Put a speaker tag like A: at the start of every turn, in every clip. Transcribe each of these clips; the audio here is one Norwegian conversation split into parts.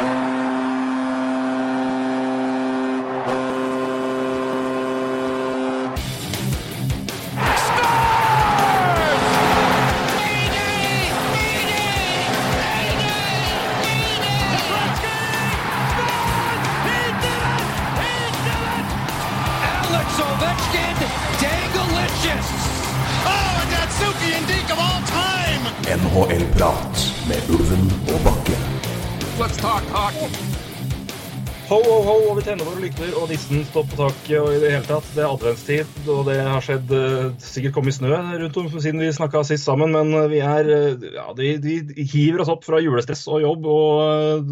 A: Alex
B: vi våre lykter, og nissen står på taket, og i det hele tatt, det er adventstid, og det har skjedd eh, sikkert kommet snø rundt om siden vi snakka sist sammen, men eh, vi er eh, Ja, de, de hiver oss opp fra julestress og jobb, og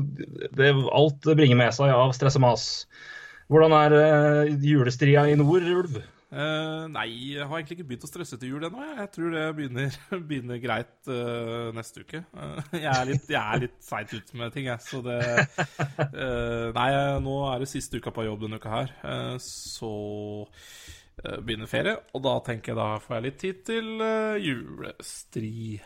B: det, alt bringer med seg av stress og mas. Hvordan er julestria i nord, Ulv?
C: Eh, nei, jeg har egentlig ikke begynt å stresse til jul ennå. Jeg. jeg tror det begynner, begynner greit uh, neste uke. Uh, jeg er litt, jeg er litt seint ute med ting, jeg. Så det Nei, nå er det siste uka på jobb denne uka her. Så begynner ferie, og da tenker jeg da får jeg litt tid til julestri.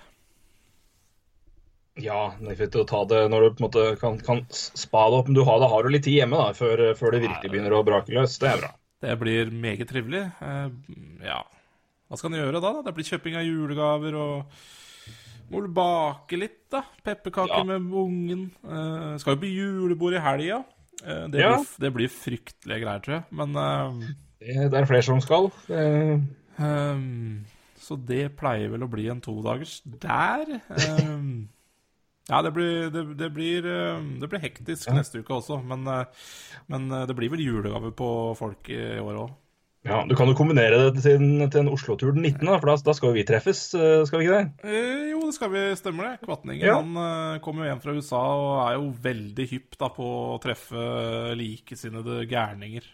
B: Ja, det er fint å ta det når du på en måte kan, kan spa det opp, men du har, da har du litt tid hjemme da, før, før det virkelig begynner å brake løs. Det er bra.
C: Det blir meget trivelig. Eh, ja, hva skal en gjøre da? da? Det blir kjøping av julegaver og må du bake litt, da. Pepperkaker
B: Ja.
C: med ungen. Uh, skal jo bli julebord i helga. Uh, det,
B: Ja.
C: blir, det blir fryktelige greier, tror jeg. Men uh,
B: Det, det er flere som skal. Eh,
C: ehm, Så det pleier vel å bli en todagers der. Ehm, ja, det blir, det, det blir, eh, det blir hektisk neste uke også, men, eh, men eh, det blir vel julegave på folk i år òg.
B: Ja, Du kan jo kombinere det til en, til en Oslo-tur den 19., da, for da, da skal vi treffes, skal vi ikke det?
C: Eh, jo, det skal vi, stemmer det. Kvatningen
B: Ja.
C: han kommer jo hjem fra USA og er jo veldig hypp da på å treffe likesinnede gærninger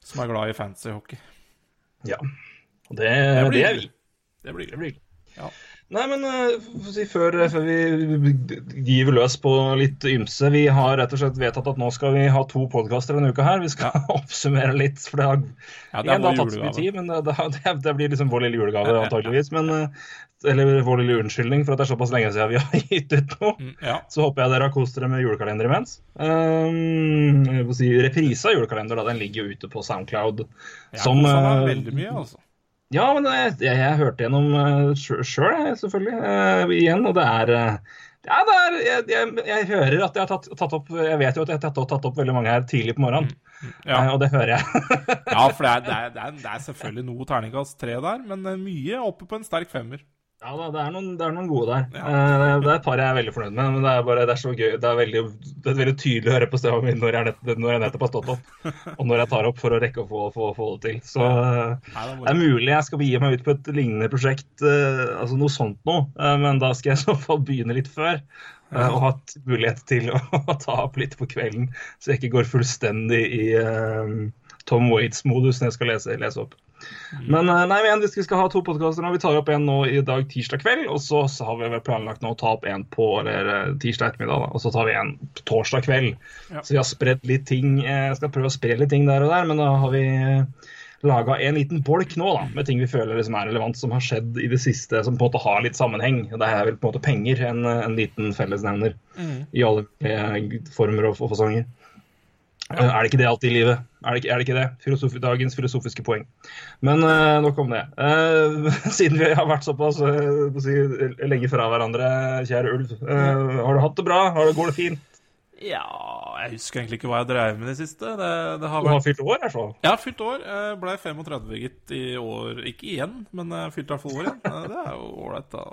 C: som er glad i fancy hockey.
B: Ja. Og det, det,
C: blir hyggelig. Det blir
B: Det blir hyggelig.
C: Ja.
B: Nei, men eh, si, før, før vi giver løs på litt ymse Vi har rett og slett vedtatt at nå skal vi ha to podkaster denne uka her. Vi skal oppsummere litt, for det har,
C: Ja, det er
B: det har tatt mye tid. Men det, det, det blir liksom vår lille julegave, antageligvis. Men, eh, eller vår lille unnskyldning for at det er såpass lenge siden vi har gitt ut noe.
C: Mm, Ja.
B: Så håper jeg dere har kost dere med julekalender imens. Um, si, reprise av julekalender da, den ligger jo ute på Soundcloud.
C: Ja,
B: som, eh,
C: veldig mye, altså.
B: Ja, men jeg, jeg, jeg hørte gjennom sjøl, selv, selvfølgelig. Uh, igjen, og det er uh, ja, det er, jeg, jeg, jeg hører at jeg har tatt, tatt opp Jeg vet jo at jeg har tatt, tatt opp veldig mange her tidlig på morgenen.
C: Ja.
B: Uh, og det hører jeg.
C: Ja, for det er, det, er, det, er, selvfølgelig noe terningkast tre der, men eh, mye oppe på en sterk femmer.
B: Ja da, det er noen, det er noen gode der.
C: Ja.
B: Eh, det, er et par jeg er veldig fornøyd med. Men det er bare, det er så gøy. Det er veldig, det er veldig tydelig å høre på stemmen min når jeg, nett, når jeg nettopp har stått opp. Og når jeg tar opp for å rekke å få, få, få det til. Så eh,
C: det
B: er mulig jeg skal begi meg ut på et lignende prosjekt, eh, altså noe sånt noe, men da skal jeg i så fall begynne litt før. Ja. og ha mulighet til å, ta opp litt på kvelden, så jeg ikke går fullstendig i eh, Tom Waits-modus når jeg skal lese, lese opp. Men eh, nei, men vi skal ha to podkaster nå. Vi tar opp en nå i dag tirsdag kveld, og så, så har vi vel planlagt nå å ta opp en på eller, eh, tirsdag ettermiddag. Da, og så tar vi en torsdag kveld.
C: Ja.
B: Så vi har spredt litt ting. Jeg skal prøve å spre litt ting der og der, men da har vi laga en liten bolk nå da, med ting vi føler liksom er relevant, som har skjedd i det siste, som på en måte har litt sammenheng. Det er vel på en måte penger en, en liten fellesnevner i alle former og, og fasonger. Ja. Er det ikke det alltid i livet? Er det er det, ikke det? Filosofi, dagens filosofiske poeng. Men uh, nok om det. Uh, siden vi har vært såpass uh, si, lenge fra hverandre, kjære ulv, har du hatt det bra? Har det, går det fint?
C: Ja, jeg husker egentlig ikke hva jeg drev med i det siste. Det, det har
B: Du har
C: vært...
B: fylt år.
C: Jeg har fylt år. Jeg ble 35, gitt, i år. Ikke igjen, men jeg fylte i hvert fall år igjen. Det er jo ålreit å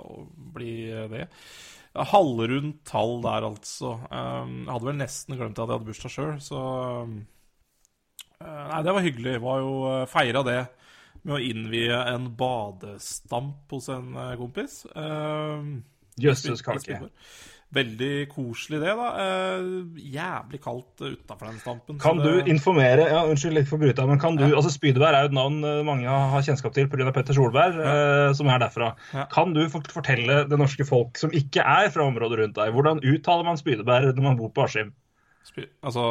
C: bli det. Halvrundt tall der, altså. Jeg hadde vel nesten glemt at jeg hadde bursdag sjøl, så Nei, det var hyggelig. Var jo eh, feira det med å innvie en badestamp hos en eh, kompis.
B: Jøsses kake.
C: Veldig koselig, det, da. Eh, jævlig kaldt utafor den stampen.
B: Kan du informere ja, Unnskyld litt for bryta, men kan du altså Spydeberg er jo et navn eh, mange har kjennskap til pga. Petter Solberg, eh, som er derfra.
C: Ja.
B: Kan du fortelle det norske folk som ikke er fra området rundt deg, hvordan uttaler man Spydeberg når man bor på Askim?
C: Spy... altså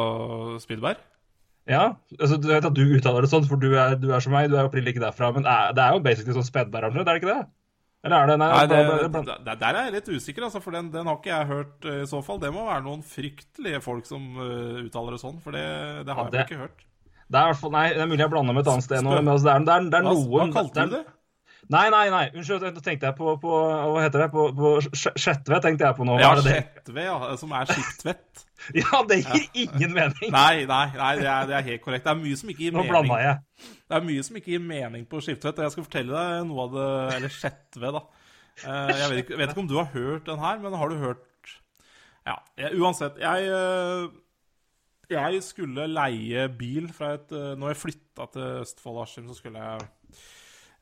C: Spydeberg?
B: Ja, altså Du vet at du uttaler det sånn, for du er, du er som meg, du er opprinnelig ikke derfra. Men det er, det er jo basically sånn Spedberg, er det ikke det? Eller er det Nei,
C: Nei, det,
B: blant-
C: det- der er jeg litt usikker, altså, for den, den har ikke jeg hørt eh, i så fall. Det må være noen fryktelige folk som uh, uttaler det sånn, for det, det har
B: Ja,
C: jeg
B: det-
C: ikke hørt.
B: det er i hvert fall Nei, det er mulig jeg blander med et annet sted nå, men altså, det, er, det, er, det er noen
C: hva kalte
B: det er,
C: du det?
B: Nei, nei, nei. Unnskyld, nå tenkte jeg på, på Hva heter det? På, på Skjetve tenkte jeg på nå.
C: Ja? Skjetve, ja, som er skipstvett.
B: Ja, det gir ingen mening.
C: Nei, nei, nei det, er, det er helt korrekt. Det er mye som ikke gir
B: Nå
C: mening.
B: Nå jeg.
C: Det er mye som ikke gir mening på Skiptvet, og jeg skal fortelle deg noe av det Eller Skjetve, da. Eh, Jeg vet ikke, vet ikke om du har hørt den her, men har du hørt Ja, jeg, uansett. Jeg eh, Jeg skulle leie bil fra et eh, Når jeg flytta til Østfold Askim, så skulle jeg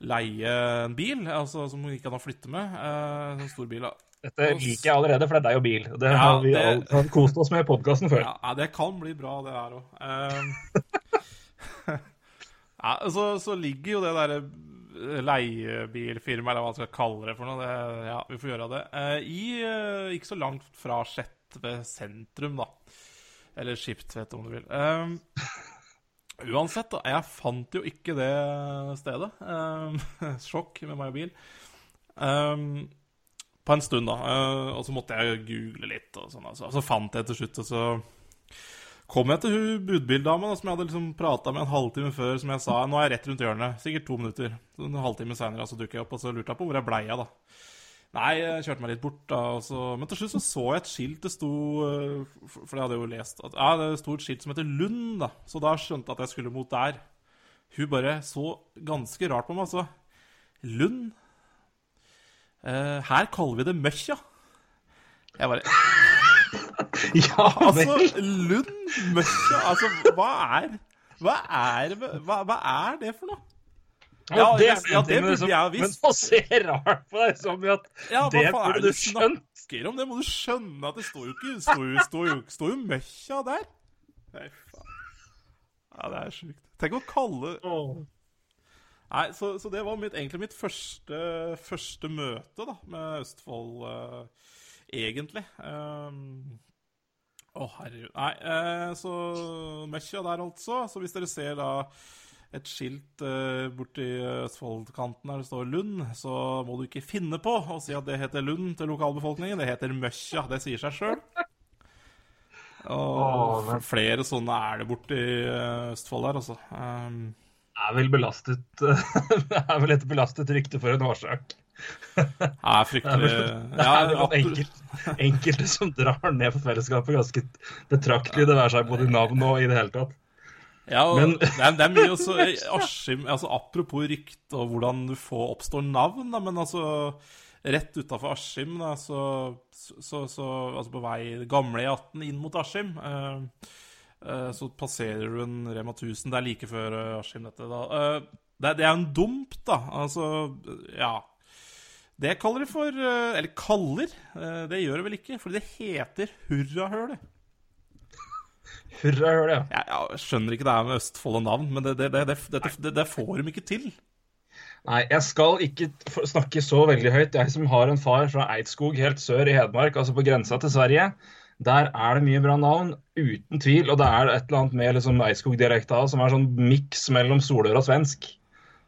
C: leie en bil, altså som hun ikke kan flytte med. eh, En stor bil, da.
B: Dette liker jeg allerede, for det er deg og bil. Det
C: Ja,
B: har vi
C: det-
B: all- kost oss med i podkasten før.
C: Ja, det kan bli bra, det her òg. ja, så, så ligger jo det derre leiebilfirmaet, eller hva man skal kalle det for noe, det, ja, vi får gjøre det, eh, i eh, ikke så langt fra Skjetve sentrum, da. Eller Skiptvet, om du vil. Eh, uansett, da. Jeg fant jo ikke det stedet. Um, sjokk med meg og bil. Um, på en stund, da. Uh, og så måtte jeg google litt, og sånn. Altså. Så fant jeg til slutt, og så kom jeg til hun budbildama som jeg hadde liksom prata med en halvtime før, som jeg sa nå er jeg rett rundt hjørnet. Sikkert to minutter. Så en halvtime seinere så dukket jeg opp, og så lurte jeg på hvor jeg blei av, da. Nei, jeg kjørte meg litt bort, da. Altså. men til slutt så så jeg et skilt det sto eh, For for jeg hadde jo lest at Ja, det sto et skilt som heter Lund, da. Så da skjønte jeg at jeg skulle mot der. Hun bare så ganske rart på meg, altså. Lund? Eh, her kaller vi det Møkkja. Jeg bare
B: Ja,
C: Altså. Lund Møkkja Altså, hva er Hva er, hva, hva er det for noe? Ja,
B: det,
C: ja, ja, det burde jeg ha visst.
B: Men hva ser rart på deg som i at
C: Ja,
B: det burde du skjønt?
C: om? Det må du skjønne at det står jo ikke står jo, står jo, står jo Møkkja der. Nei, faen. Ja, det er sjukt. Tenk å kalle Nei, så, så det var mitt, egentlig mitt første, første møte da, med Østfold, uh, egentlig. Um, Å, herregud. Nei, eh, så Møkkja der, altså. Så hvis dere ser da et skilt uh, borti Østfoldkanten der det står Lund, så må du ikke finne på å si at det heter Lund til lokalbefolkningen. Det heter Møkkja. Det sier seg sjøl. Og flere sånne er det borti eh, Østfold der, altså. Um,
B: er vel belastet Det er vel et belastet rykte for en årsak.
C: Det er fryktelig
B: Det er vel enkelt, enkelte som drar ned for fellesskapet ganske betraktelig, det være seg både i navn og i det hele tatt.
C: Ja, og
B: Men-
C: det, er, det er mye også Askim altså Apropos rykte og hvordan du får oppstår navn, da, men altså Rett utafor Askim, da, så, så, så Altså på vei gamle E18 inn mot Askim, eh, eh, så passerer du en Rema 1000. Det er like før eh, Askim, dette. da. Eh, det, det er en dump, da. Altså, ja. Det kaller de for eh, Eller kaller. eh, Det gjør det vel ikke, for det heter Hurrahølet.
B: Hurra, hør det.
C: Jeg, jeg skjønner ikke det her med Østfold og navn, men det, det, det, det, dette- det, det får de ikke til.
B: Nei, jeg skal ikke snakke så veldig høyt. Jeg som har en far fra Eidskog helt sør i Hedmark, altså på grensa til Sverige. Der er det mye bra navn, uten tvil. Og det er et eller annet med liksom Eidskog-dialekta som er sånn miks mellom solør og svensk.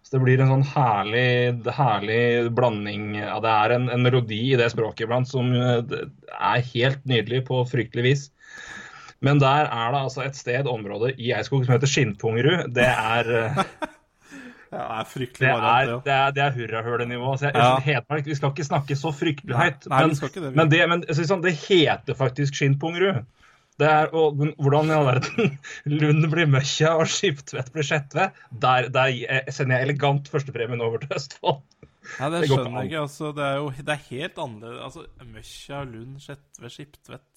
B: Så det blir en sånn herlig, herlig blanding. Ja, det er en, en melodi i det språket iblant som eh, er helt nydelig på fryktelig vis. Men der er det altså et sted, område i Eidskog som heter Skinnpungerud. Det er eh,
C: Ja, det er fryktelig variant, det
B: det er, det er hurrahølenivå.
C: Ja.
B: Hedmark, vi skal ikke snakke så fryktelig høyt. men,
C: det,
B: men, det, men synes sånn, det heter faktisk Skinnpungerud. Det er, og, hvordan i all verden Lund blir Møkkja og skiptvett blir Skjetve, der, der eh, sender jeg elegant førstepremien over til Østfold.
C: Nei, det skjønner jeg ikke. Altså, det er jo det er helt annerledes. Altså, Møkkja, Lund, Skjetve, Skiptvet
B: Ja.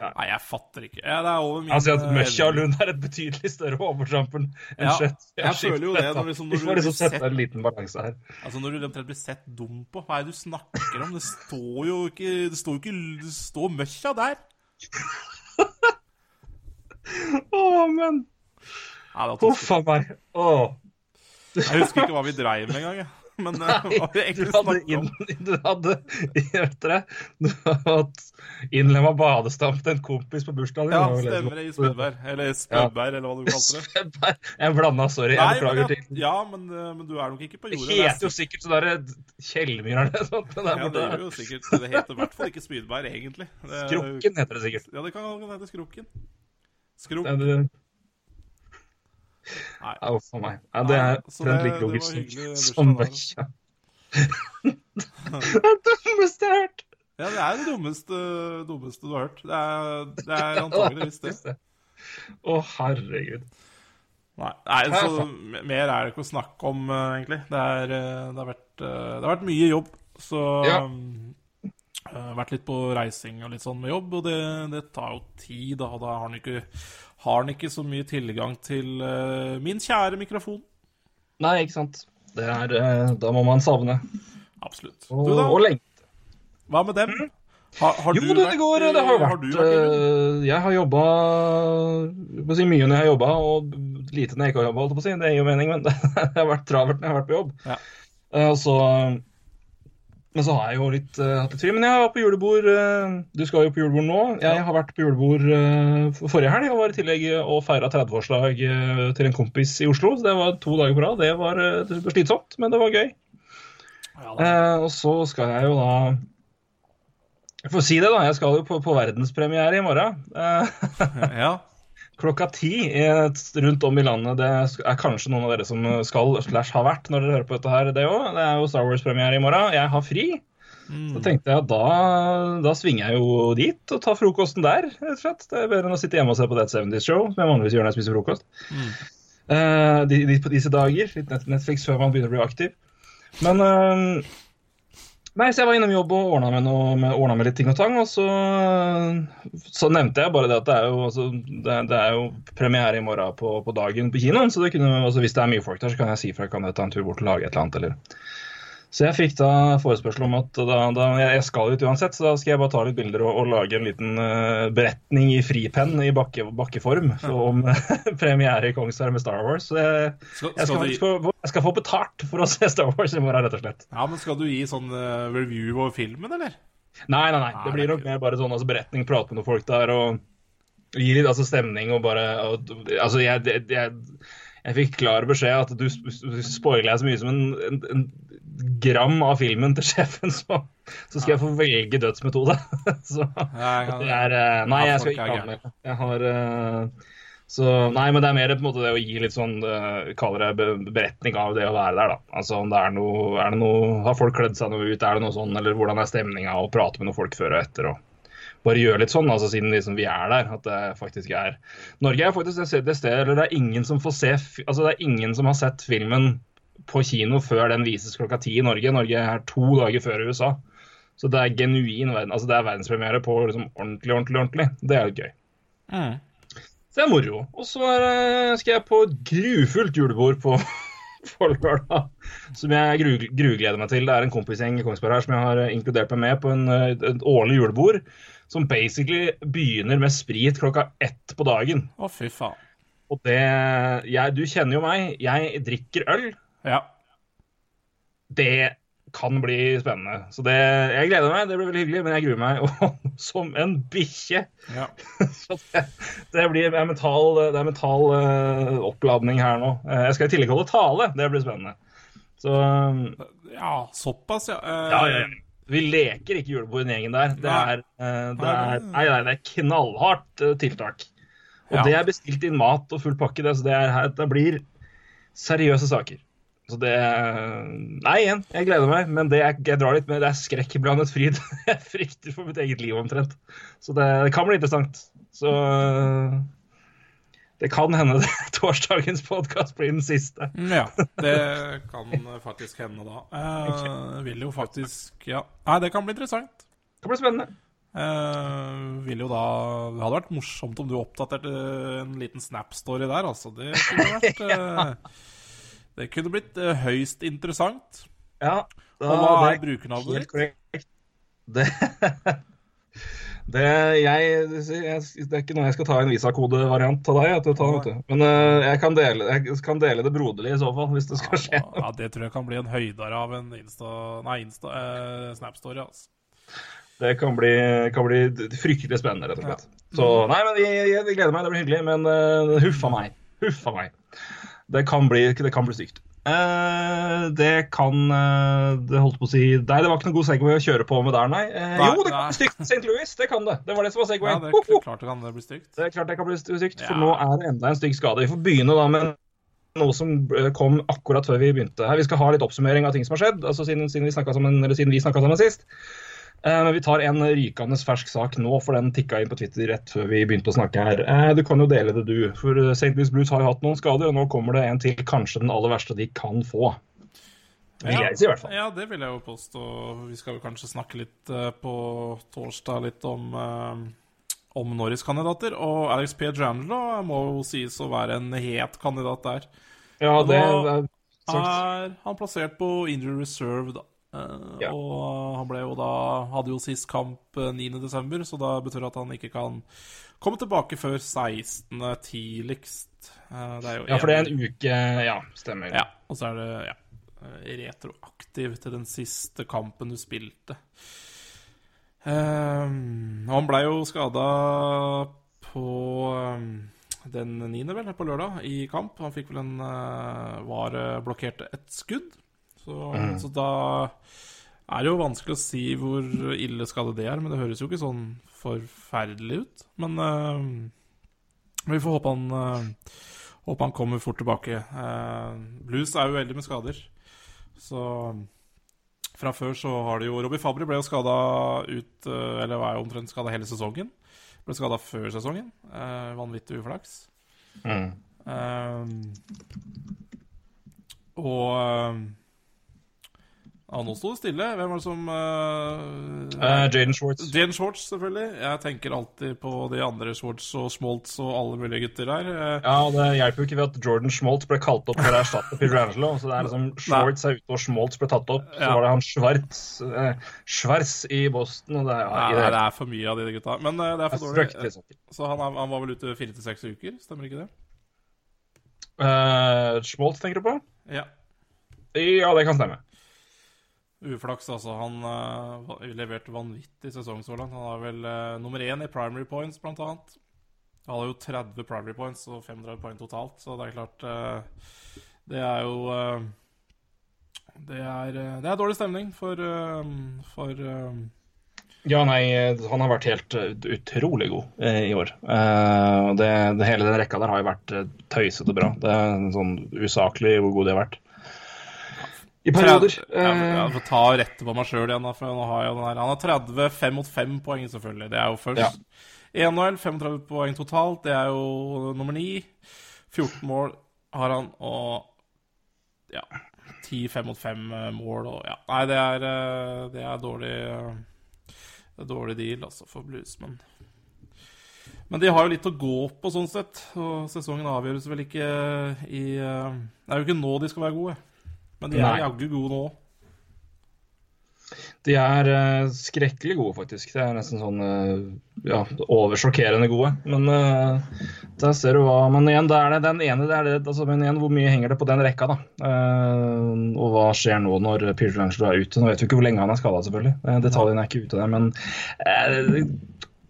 C: Nei, jeg fatter ikke. Ja, det er over min
B: Altså at
C: eh,
B: Møkkja og Lund er et betydelig større overtramp enn
C: Ja,
B: Skjetve.
C: jeg føler jo det når liksom- når du
B: får liksom
C: blir
B: sette
C: sett-
B: en liten balanse her.
C: Altså, når du omtrent blir sett dum på Hva er det du snakker om? Det står jo ikke Det står jo ikke Det står Møkkja der.
B: Å, men Huff a meg. Å.
C: Jeg husker ikke hva vi dreiv med engang. jeg. Men eh, hva egentlig
B: inn,
C: om
B: du hadde vet dere, du hadde innlemma badestamp til en kompis på bursdagen.
C: Ja,
B: Det var vel
C: stemmer det i Spødberg. Eller Spødberg, eller hva du kalte det.
B: Spødberg. Jeg blanda, sorry.
C: Nei, jeg
B: beklager
C: ja, ja men, eh, men du er nok ikke på jordet. Det er
B: heter jo sikkert sånn derre Kjellmyr eller sånt. det er
C: Ja, det gjør jo sikkert Det heter i hvert fall ikke Spydberg, egentlig. Det
B: Skrukken heter det sikkert.
C: Ja, det kan hete Skrukken. Skruk. Nei.
B: Au, for meg. Ja, det er
C: Trent
B: logisk
C: hyggelig
B: som
C: bursdag.
B: Det er det dummeste jeg har hørt!
C: Ja, det er det dummeste, dummeste du har hørt. Det er, det er antageligvis det.
B: Å, herregud.
C: Nei, nei, så mer er det ikke å snakke om, eh, egentlig. Det, er, eh, det, har vært, eh, det har vært mye jobb. Så
B: Ja.
C: Vært litt på reising og litt sånn med jobb, og det, det tar jo tid. Da, da har han ikke, har han ikke så mye tilgang til uh, min kjære mikrofon.
B: Nei, ikke sant. Det er, uh, da må man savne.
C: Absolutt.
B: Og,
C: Du,
B: og lengte.
C: Hva med dem? Har, har
B: Jo,
C: du
B: det,
C: vært
B: går. Det har vært,
C: har
B: vært, eh, Jeg har jobba si mye når jeg har jobba, og lite når jeg ikke har jobba. Det gir jo mening, men det har vært travelt når jeg har vært på jobb.
C: Ja.
B: Eh, så Men så har jeg jo litt, uh, hatt litt fri. Men jeg var på julebord. uh, Du skal jo på julebord nå. Jeg har vært på julebord uh, for- forrige helg og var i tillegg og feira 30-årslag eh, til en kompis i Oslo. Så det var to dager på rad. Det var slitsomt, men det var gøy.
C: Ja,
B: og så skal jeg jo da Jeg får si det, da. Jeg skal jo på, på verdenspremiere i morgen.
C: Ja.
B: Klokka ti eh, rundt om i landet. Det er kanskje noen av dere som skal slash har vært når dere hører på dette her, det òg. Det er jo Star Wars-premiere i morgen. Jeg har fri. Så tenkte jeg at da, da svinger jeg jo dit og tar frokosten der, rett og slett. Det er bedre enn å sitte hjemme og se på That 70's Show, som jeg vanligvis gjør når jeg spiser frokost. Eh, de, de, på disse dager. Litt Netflix før man begynner å bli aktiv. Men eh, Nei, så jeg var innom jobb og ordna med, med, med litt ting og tang. Og så, så nevnte jeg bare det at det er jo, altså, det, det er jo premiere i morgen på, på dagen på kinoen. Så det kunne, altså, hvis det er mye folk der, så kan jeg si fra. Kan jeg ta en tur bort og lage et eller annet, eller Så jeg fikk da forespørsel om at da, da, jeg skal ut uansett, så da skal jeg bare ta litt bilder og, og lage en liten uh, beretning i fripenn i bakke, bakkeform om premiere i Kongsberg med Star Wars. Så jeg,
C: Skal,
B: jeg,
C: skal
B: skal,
C: du,
B: jeg skal få betalt for å se Star Wars i morgen, rett og slett.
C: ja, men skal du gi sånn uh, review over filmen, eller?
B: Nei, nei, nei. Det blir nok mer bare sånn altså, beretning, prate med noen folk der og gi litt altså, stemning og bare og, Altså, jeg, jeg, jeg, fikk klar beskjed at du, jeg så mye som en, en, en gram av filmen til sjefen, så, så skal jeg få velge dødsmetode. så
C: nei,
B: det er eh, Nei, jeg skal ikke anmelde. Jeg har eh, så, nei, men det er mer på en måte det å gi litt sånn uh, Kaller det beretning av det å være der, da. Altså om det er noe, er det noe Har folk kledd seg noe ut, er det noe sånn, eller hvordan er stemninga, og prate med noen folk før og etter. og bare gjøre litt sånn, altså siden liksom vi er der. At det faktisk er Norge er faktisk det stedet eller det er ingen som får se Altså det er ingen som har sett filmen på kino før den vises klokka ti i Norge. Norge er to dager før USA. Så det er genuin verden, altså det er verdenspremiere på liksom ordentlig, ordentlig, ordentlig. Det er gøy.
C: Mm.
B: Så det er moro. Og så er, skal jeg på et grufullt julebord på, på lørdag. Som jeg gru, grugleder meg til. Det er en kompisgjeng i Kongsberg her som jeg har eh, inkludert meg med på en, eh, et årlig julebord. Som basically begynner med sprit klokka ett på dagen.
C: Å, fy faen.
B: Og det jeg, Du kjenner jo meg. Jeg drikker øl.
C: Ja.
B: Det kan bli spennende. Så det, jeg gleder meg. Det blir veldig hyggelig. Men jeg gruer meg og, som en bikkje.
C: ja.
B: Så det, det blir en mental, det er mental uh, oppladning her nå. Uh, jeg skal i tillegg holde tale. Det blir spennende. Så um,
C: Ja, såpass, ja. Uh,
B: ja, ja, ja. Vi leker ikke julebord i gjengen der. Det er, det er, nei, nei, det er knallhardt tiltak. Og det er bestilt inn mat og full pakke. Det, så det, er, det blir seriøse saker. Så det Nei, igjen, jeg gleder meg, men det jeg, jeg drar litt med, det er skrekkblandet fryd. Jeg frykter for mitt eget liv omtrent. Så det, det kan bli interessant. Så det kan hende det, torsdagens podkast blir den siste.
C: Mm, Ja, det kan faktisk hende da. Eh, vil jo faktisk Ja. Nei, det kan bli interessant.
B: Det kan bli spennende.
C: Eh, vil jo da Det hadde vært morsomt om du oppdaterte en liten Snap-story der, altså. Det kunne vært eh, Det kunne blitt uh, høyst interessant.
B: Ja, da,
C: Og hva er brukernavnet ditt?
B: korrekt. Det, Det, jeg, jeg, det er ikke noe jeg skal ta en visakodevariant av deg. Du. Men uh, jeg, kan dele, jeg kan dele det broderlig i så fall, hvis det skal skje.
C: Ja, det tror jeg kan bli en høydare av en Insta... Nei, Insta, uh, Snap-story, altså.
B: Det kan bli, kan bli fryktelig spennende, rett og slett. Så nei, men jeg, jeg gleder meg, det blir hyggelig. Men uh, huffa meg. Huffa meg. Det kan bli, det kan bli stygt. Uh, det kan uh, Det holdt på å si Nei, det var ikke noe god Segway å kjøre på med der, nei. Uh,
C: Nei,
B: jo, det kan
C: nei.
B: bli stygt. St. Louis, det kan det. Det var det som var
C: Ja, det er klart det kan bli stygt.
B: Det er klart det kan bli stygt, for
C: Ja.
B: nå er det enda en stygg skade. Vi får begynne da med noe som kom akkurat før vi begynte her. Vi skal ha litt oppsummering av ting som har skjedd, altså siden, siden vi snakka sammen, sammen sist. Eh, Men vi tar en rykende fersk sak nå, for den tikka inn på Twitter rett før vi begynte å snakke her. Eh, Du kan jo dele det, du. For eh, St. Louis Blues har jo hatt noen skader, og nå kommer det en til, kanskje den aller verste de kan få. Vil jeg si, i hvert fall.
C: Ja, det vil jeg jo påstå. Vi skal jo kanskje snakke litt på torsdag litt om om Norris-kandidater. Og Alex P. Jandlo må jo sies å være en het kandidat der.
B: Ja, det er.
C: Er han plassert på injury reserve, da. Eh,
B: Ja.
C: Og han ble jo da hadde jo sist kamp eh, 9.12., så da betyr det at han ikke kan komme tilbake før 16. tidligst. Eh, det er jo
B: Ja, for det er en uke Ja, stemmer.
C: ja, og så er det ja, eh, retroaktiv til den siste kampen du spilte. Um, han blei jo skada på um, den niende, vel, på lørdag, i kamp. Han fikk vel en uh, Var blokkert et skudd. Så, så da er det jo vanskelig å si hvor ille skade det er, men det høres jo ikke sånn forferdelig ut. Men uh, vi får håpe han uh, håpe han kommer fort tilbake. Uh, Blues er jo veldig med skader. Så fra før så har de jo Robbie Fabry ble jo skada ut Eller var jo omtrent skada hele sesongen. Ble skada før sesongen. Eh, vanvittig uflaks.
B: Mm.
C: Um, og Ja, nå sto det stille. Hvem var det som uh,
B: uh, Jaden Schwartz.
C: Jaden Schwartz, selvfølgelig. Jeg tenker alltid på de andre Schwartz og Schmaltz og alle mulige gutter her. Eh,
B: Ja, og Det hjelper jo ikke ved at Jordan Schmaltz ble kalt opp for å erstatte Pietrangelo. Så det er liksom Schwartz er ute, og Schmaltz ble tatt opp. Så
C: Ja.
B: var det han Schwartz, eh, i Boston. Og det ja,
C: Nei,
B: det,
C: det er for mye av de gutta. Men uh, det er for dårlig.
B: fryktelig liksom.
C: Så han, han var vel ute fire til seks uker, stemmer ikke det?
B: Uh, Schmaltz tenker du på?
C: Ja.
B: Ja, det kan stemme.
C: Uflaks, altså. Han uh, leverte vanvittig sesong så langt. Han er vel uh, nummer én i primary points, blant annet. Han hadde jo 30 primary points og 35 poeng totalt, så det er klart uh, Det er jo det, er, det er dårlig stemning for, for
B: Ja, nei, han har vært helt utrolig god i år. Det, det, hele den rekka der har jo vært tøysete bra. Det er sånn usaklig hvor god de har vært. I perioder.
C: Jeg,
B: Eh,
C: får ta og rette på meg sjøl igjen. Da, for nå har jeg den her. Han har 30 5 mot 5 poeng, selvfølgelig. Det er jo først. 1-0, 35 poeng totalt. Det er jo nummer 9. 14 mål har han, og ja 10 5 mot 5 mål og ja. Nei, det er, eh, det er dårlig eh, Det er dårlig deal, altså, for Blues, men men de har jo litt å gå på, sånn sett. Og sesongen avgjøres vel ikke i eh, Det er jo ikke nå de skal være gode. Men de er jaggu gode nå.
B: De er uh, skrekkelig gode, faktisk. Det er nesten sånn uh, ja, oversjokkerende gode. Men uh, der ser du hva Men igjen, det er det den ene det er det, altså, Men igjen, hvor mye henger det på den rekka, da? Uh, og hva skjer nå når Peter Angelo er ute? Nå vet vi ikke hvor lenge han er skada, selvfølgelig. Uh, detaljene er ikke ute der, men uh,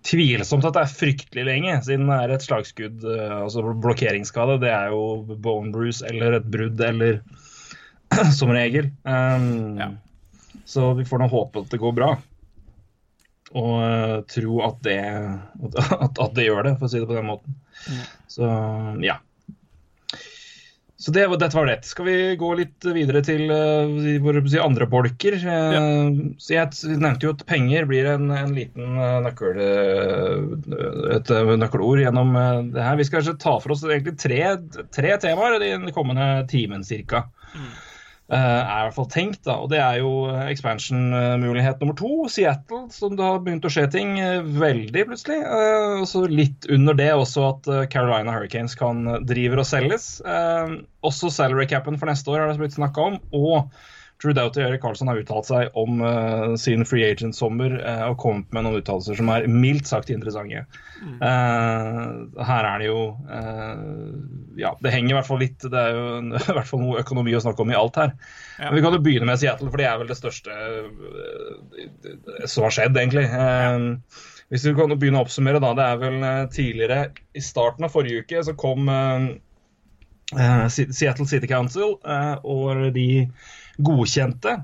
B: Tvilsomt at det er fryktelig lenge, siden det er et slagskudd, altså blokkeringsskade. Det er jo bone bruise eller et brudd eller som regel. Um,
C: Ja.
B: Så vi får nå håpe at det går bra. Og uh, tro at det, at, at det gjør det, for å si det på den måten. Så ja. Så det, dette var det. Skal vi gå litt videre til uh, våre si, andre bolker? Ja. Så jeg nevnte jo at penger blir en, en liten eh, nøkkel, eh, et eh, nøkkelord gjennom eh, det her. Vi skal kanskje ta for oss egentlig tre, tre temaer i den kommende timen cirka. Eh, er i hvert fall tenkt. da, og Det er jo expansion-mulighet nummer to. Seattle, som det har begynt å skje ting eh, veldig plutselig. Eh, og så litt under det også at eh, Carolina Hurricanes kan eh, driver og selges. Eh, også salary capen for neste år har det blitt snakka om. Og Drew Doughty og Erik Karlsson har uttalt seg om uh, sin free agent-sommer uh, og kommet med noen uttalelser som er mildt sagt interessante. Eh, her er det jo Ja, det henger i hvert fall litt Det er jo en, i hvert fall noe økonomi å snakke om i alt her.
C: Ja.
B: Men vi kan jo begynne med Seattle, for det er vel det største som har skjedd, egentlig. Uh, Hvis vi kan begynne å oppsummere, da. Det er vel tidligere, i starten av forrige uke, så kom uh, Seattle City Council uh, og de godkjente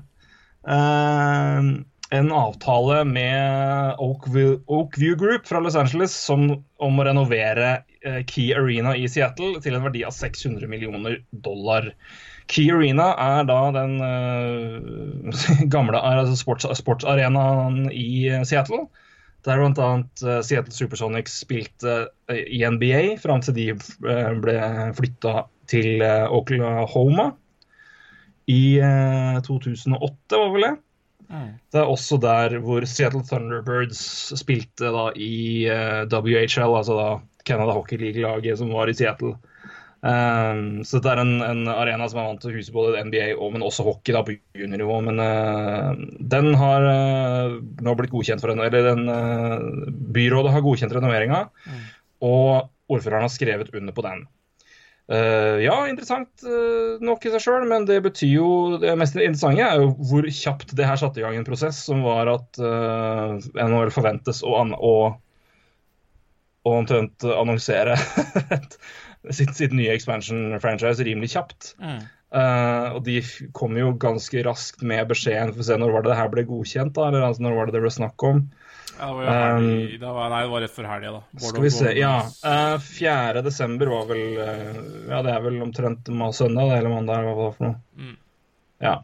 B: eh, en avtale med Oakview, Oakview Group fra Los Angeles som, om å renovere eh, Key Arena i Seattle til en verdi av 600 millioner dollar. Key Arena er da den eh, gamle altså sports, sportsarenaen i Seattle. Der bl.a. Uh, Seattle Supersonics spilte i NBA fram til de ble flytta til Oklahoma i eh, 2008, var vel det. Det er også der hvor Seattle Thunderbirds spilte da i eh, WHL, altså da Canada Hockey League-laget som var i Seattle. Um, så det er en, en arena som er vant til å huse både NBA og men også hockey da på juniornivå. Men uh, den har uh, nå blitt godkjent for en Eller den, uh, byrådet har godkjent renoveringa, og ordføreren har skrevet under på den. Eh, ja, interessant uh, nok i seg sjøl, men det betyr jo Det mest interessante er jo hvor kjapt det her satte i gang en prosess som var at uh, NHL forventes å, an å, å omtrent annonsere sitt, sitt nye expansion-franchise rimelig kjapt. Eh, og de kom jo ganske raskt med beskjeden for å se når var det det her ble godkjent, da, eller altså, når var det det ble snakk om.
C: Ja, det var det var, nei, det var rett før helga, da. Bård
B: Skal vi se, ja.
C: Bordeaux.
B: eh, 4. desember var vel uh, Ja, det er vel omtrent søndag, eller mandag, hva det var for noe.
C: Mm.
B: Ja.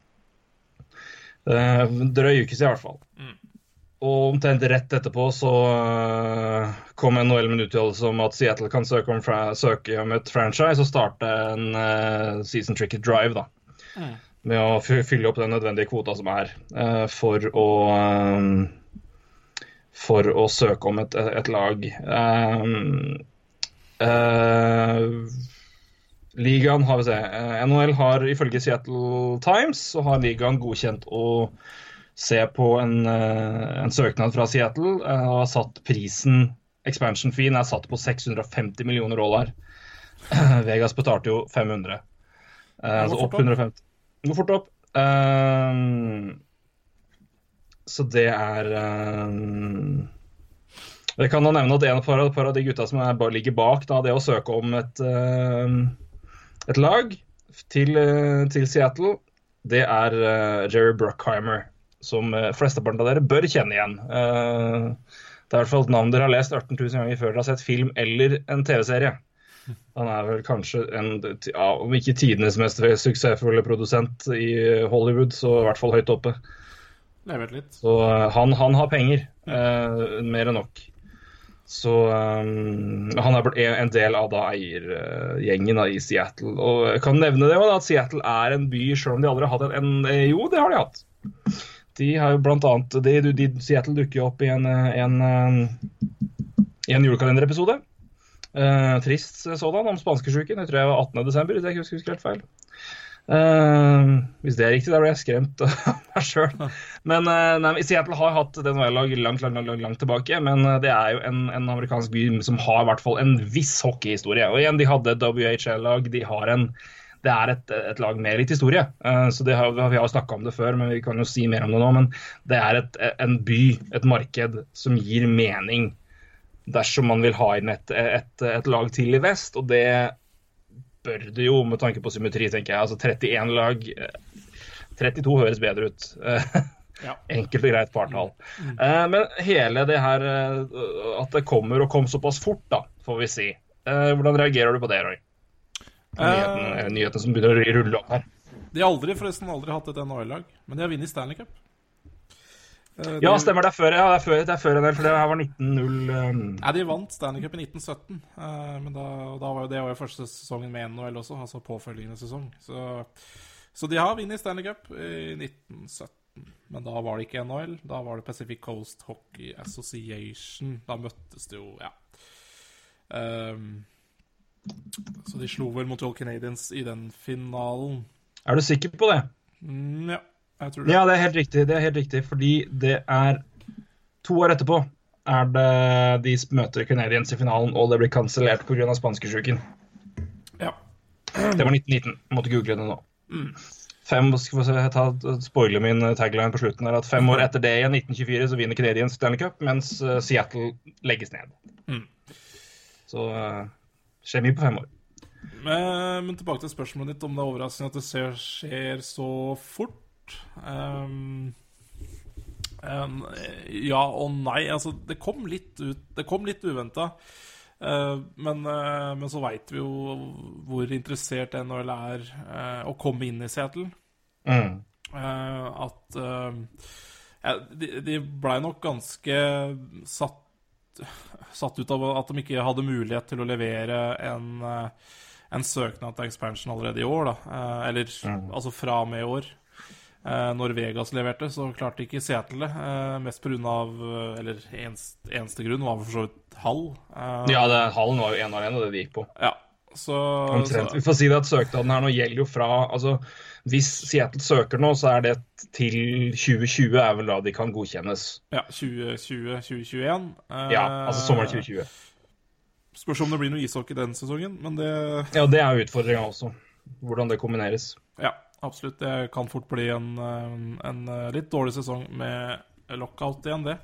B: Uh, drøy uke siden, i hvert fall.
C: Mm.
B: Og omtrent rett etterpå så uh, kom NHL med en uttalelse om at Seattle kan søke om, søke om et franchise og starte en uh, season tricket drive, da.
C: Mm.
B: Med å fylle opp den nødvendige kvota som er uh, for å For å søke om et, et lag. Uh, uh, ligaen har vi se. eh, NHL har ifølge Seattle Times så har ligaen godkjent å se på en, en søknad fra Seattle og har satt prisen Expansion feen er satt på 650 millioner dollar. Vegas betalte jo 500.
C: Uh,
B: så opp
C: opp.
B: 150. Det går fort opp. Eh, så det er um... Jeg kan da nevne at en par, par av de gutta som er, ligger bak da, det å søke om et, uh, et lag til, uh, til Seattle, det er uh, Jerry Bruckheimer, som flesteparten av dere bør kjenne igjen. Det er i hvert fall et navn dere har lest 18 000 ganger før dere har sett film eller en TV-serie. Han er vel kanskje en, ja, om ikke tidenes mest suksessfulle produsent i Hollywood, så i hvert fall høyt oppe. Så eh, han, han har penger. Uh, mer enn nok. Så um, han er en del av da eiergjengen da, i Seattle. Og jeg kan nevne det også, at Seattle er en by, selv om de aldri har hatt en, en Jo, det har de hatt. De har jo blant annet de, de, Seattle dukker jo opp i en, en, i en julekalenderepisode. Uh, trist sådan, om spanskesjuken. Jeg tror jeg var 18. desember, hvis jeg ikke husker helt feil. Eh, hvis det er riktig, da ble jeg skremt av meg sjøl. Men uh, nei, Seattle har hatt det NHL-lag langt, langt, langt, langt tilbake. Men eh, det er jo en, en amerikansk by som har i hvert fall en viss hockeyhistorie. Og igjen, de hadde et WHL-lag. De har en det er et, et lag med litt historie. Uh, så det har, Vi har snakka om det før, men vi kan jo si mer om det nå. Men det er et, en by, et marked, som gir mening dersom man vil ha inn et, et, et lag til i vest. Og det bør det jo, med tanke på symmetri, tenker jeg. Altså 31 lag. eh, 32 høres bedre ut. Eh,
C: Ja.
B: Enkelt og greit partall. Eh, Men hele det her eh, at det kommer og kom såpass fort, da, får vi si. Eh, Hvordan reagerer du på det, Roy? Nyheten,
C: Eh,
B: nyheten som begynner å rulle opp her.
C: De har aldri, forresten aldri hatt et NHL-lag, men de har vunnet Stanley Cup. Eh,
B: Ja, stemmer. Det er før, ja, det er før, det er før en del, for det her var 19-0. Um...
C: Ja, De vant Stanley Cup i 1917, uh, men da, da var jo det var jo første sesongen med NHL også, altså påfølgende sesong. Så, så de har vunnet Stanley Cup i 1917, men da var det ikke NHL. Da var det Pacific Coast Hockey Association. Da møttes det jo, ja. Um, så de slo vel Montreal Canadiens i den finalen.
B: Er du sikker på det?
C: Mm, ja. Det.
B: Ja, det er helt riktig. Det er helt riktig, fordi det er to år etterpå er det de møter Canadiens i finalen, og det blir kansellert pga. spanskesjuken.
C: Ja.
B: Det var 1919. Måtte google det nå. Fem, skal vi ta, spoile min tagline på slutten her, at Fem år etter det, igjen, 1924, så vinner Canadiens Stanley Cup, mens eh, Seattle legges ned.
C: Mm.
B: Så uh, skjer mye på fem år.
C: Men, men tilbake til spørsmålet ditt om det er overraskende at det skjer så fort. Ehm, em, ja og nei. Altså, det kom litt ut Det kom litt uventa. men, uh, men så veit vi jo hvor interessert NHL er uh, å komme inn i Seattle.
B: Mm.
C: Eh, at eh, ja, de, de blei nok ganske satt, satt ut av at de ikke hadde mulighet til å levere en, eh, en søknad til expansion allerede i år. Da. Eh, eller altså fra og med i år. Eh, når Vegas leverte, så klarte ikke Seattle det. Eh, mest pga. Eller eneste, eneste grunn var for så vidt Hall. Eh,
B: Ja, det, hallen var jo én arena, det de gikk på.
C: ja. Så,
B: Omtrent. Vi får si det at søknaden her nå gjelder jo fra altså, Hvis Seattle søker nå, så er det til 2020 er vel da de kan godkjennes.
C: ja, 2020-2021.
B: Ja, altså sommeren 2020.
C: Spørs om det blir noe ishockey den sesongen, men det
B: Ja, det er utfordringa også. Hvordan det kombineres.
C: Ja, absolutt. Det kan fort bli en, eh, en litt dårlig sesong med lockout igjen, det.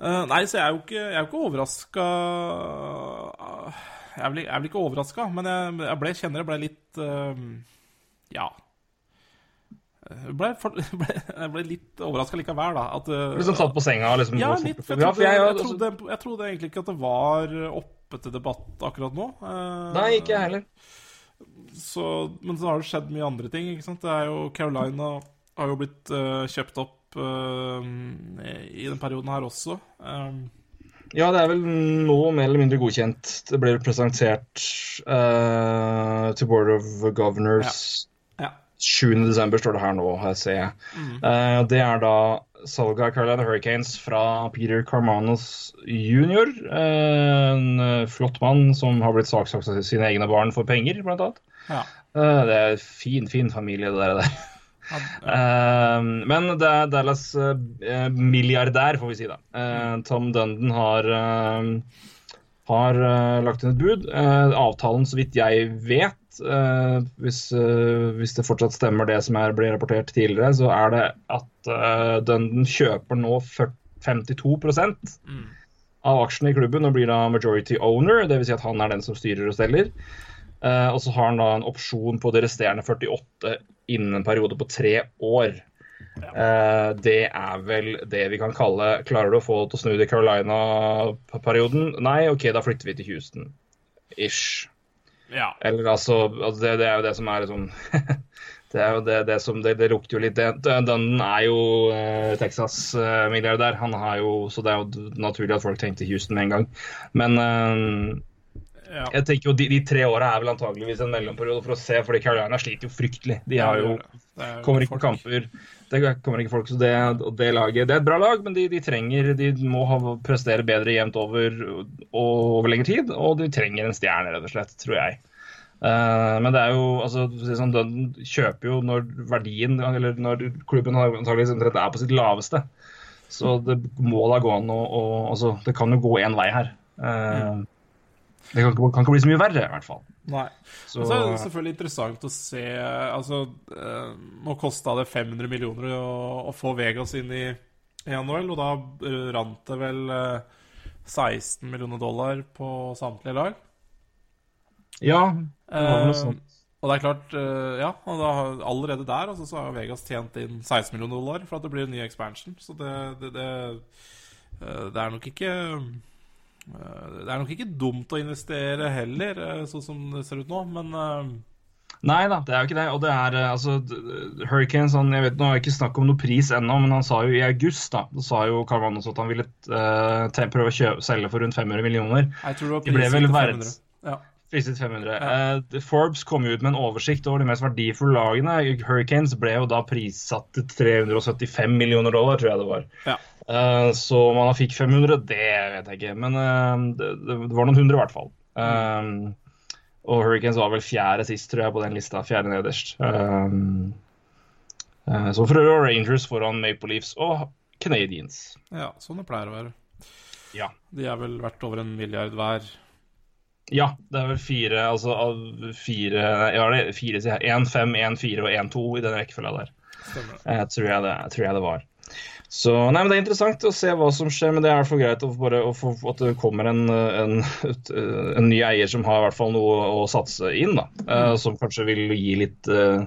C: Uh, Nei, så jeg er jo ikke, jeg er jo ikke overraska Jeg er vel jeg er vel ikke overraska, men jeg, jeg ble, kjenner jeg ble litt uh, Ja. Jeg ble, for, ble, jeg ble litt overraska likevel, da. At, uh,
B: Liksom satt på senga liksom,
C: ja, litt. Jeg trodde,
B: jeg,
C: trodde, jeg trodde egentlig ikke at det var oppe til debatt akkurat nå. Eh,
B: Nei, ikke jeg heller.
C: Så, men så har det skjedd mye andre ting. ikke sant? Det er jo Carolina har jo blitt uh, kjøpt opp uh, i den perioden her også. Um,
B: Ja, det er vel nå mer eller mindre godkjent. Det ble presentert uh, til Board of Governors
C: ja.
B: 7.12. står det her nå, her ser jeg. Uh, det er da salget av Carolina Hurricanes fra Peter Carmanos jr. Eh, en eh, flott mann som har blitt saksøkt av sine egne barn for penger, blant annet.
C: Ja.
B: Eh, det er fin, fin familie, det der. der. Eh, men det er Dallas eh, milliardær, får vi si da. Eh, Tom Dundon har, eh, har eh, lagt inn et bud. Eh, avtalen, så vidt jeg vet, eh, hvis, eh, hvis det fortsatt stemmer det som er ble rapportert tidligere, så er det at Dunden Dundon kjøper nå 52% av aksjene i klubben og blir da majority owner. Dvs. Si at han er den som styrer og steller. Eh, og så har han da en opsjon på det resterende 48 innen en periode på tre år. Eh, det er vel det vi kan kalle Klarer du å få til å snu det Carolina-perioden? Nei, OK, da flytter vi til Houston. Ish.
C: ja.
B: Eller altså, altså det, det er jo det som er sånn Det er jo det, det som det, det lukter jo litt. Dunnen er jo eh, Texas-milliardær. Han har jo Så det er jo naturlig at folk tenkte Houston med en gang. Men eh,
C: ja.
B: jeg tenker jo de, de tre åra er vel antageligvis en mellomperiode for å se, fordi Carolina sliter jo fryktelig. De har jo
C: er jo
B: kommer ikke
C: folk.
B: kamper. Det kommer ikke folk, så det, det laget Det er et bra lag, men de, de trenger De må ha, prestere bedre jevnt over og over lengre tid. Og de trenger en stjerne, rett og slett, tror jeg. Uh, men det er jo altså, sånn, kjøper jo når verdien Eller når klubben antakeligvis er på sitt laveste. Så det må da gå an å, altså, Det kan jo gå én vei her. Eh, Det kan kan ikke bli så mye verre, i hvert fall.
C: Nei.
B: Så,
C: så er det selvfølgelig interessant å se Altså, eh, nå kosta det 500 millioner å, å få Vegas inn i, i NHL, og da eh, rant det vel eh, 16 millioner dollar på samtlige lag.
B: ja, det var noe
C: Eh,
B: sånt.
C: og det er klart, eh, ja, og da, allerede der altså, så har Vegas tjent inn 16 millioner dollar for at det blir en ny expansion. Så det, det, det, eh, det er nok ikke eh, Det er nok ikke dumt å investere heller, eh, sånn som det ser ut nå, men eh,
B: Nei da, det er jo ikke det. Og det er eh, altså Hurricanes han, jeg vet, Nå har jeg ikke snakk om noe pris ennå, men han sa jo i august da, da sa jo Carvanos at han ville uh, prøve å selge for rundt 500 millioner.
C: jeg tror det var
B: prisen
C: priset
B: vel verdt
C: Ja.
B: Priset 500. Eh, Forbes kom jo ut med en oversikt over de mest verdifulle lagene. Hurricanes ble jo da prissatt til 375 millioner dollar, tror jeg det var.
C: Ja.
B: Uh, så om han fikk 500, det vet jeg ikke. Men uh, det, det var noen hundre, i hvert fall. Eh, og Hurricanes var vel fjerde sist, tror jeg, på den lista. Fjerde nederst. Eh, Så for øvrig Rangers foran Maple Leafs og Canadiens.
C: Ja, sånn det pleier å være.
B: Ja.
C: De er vel verdt over en milliard hver.
B: Ja, det er vel fire altså av fire Ja, det er fire, sier jeg. 1, 5, 1, 4 og 1, 2 i den rekkefølga der. Eh, tror, jeg det, tror jeg det var. Så nei, men Det er interessant å se hva som skjer, men det er fall greit å bare, å få, at det kommer en, en, en ny eier som har i hvert fall noe å satse inn. da, eh, Som kanskje vil gi litt uh,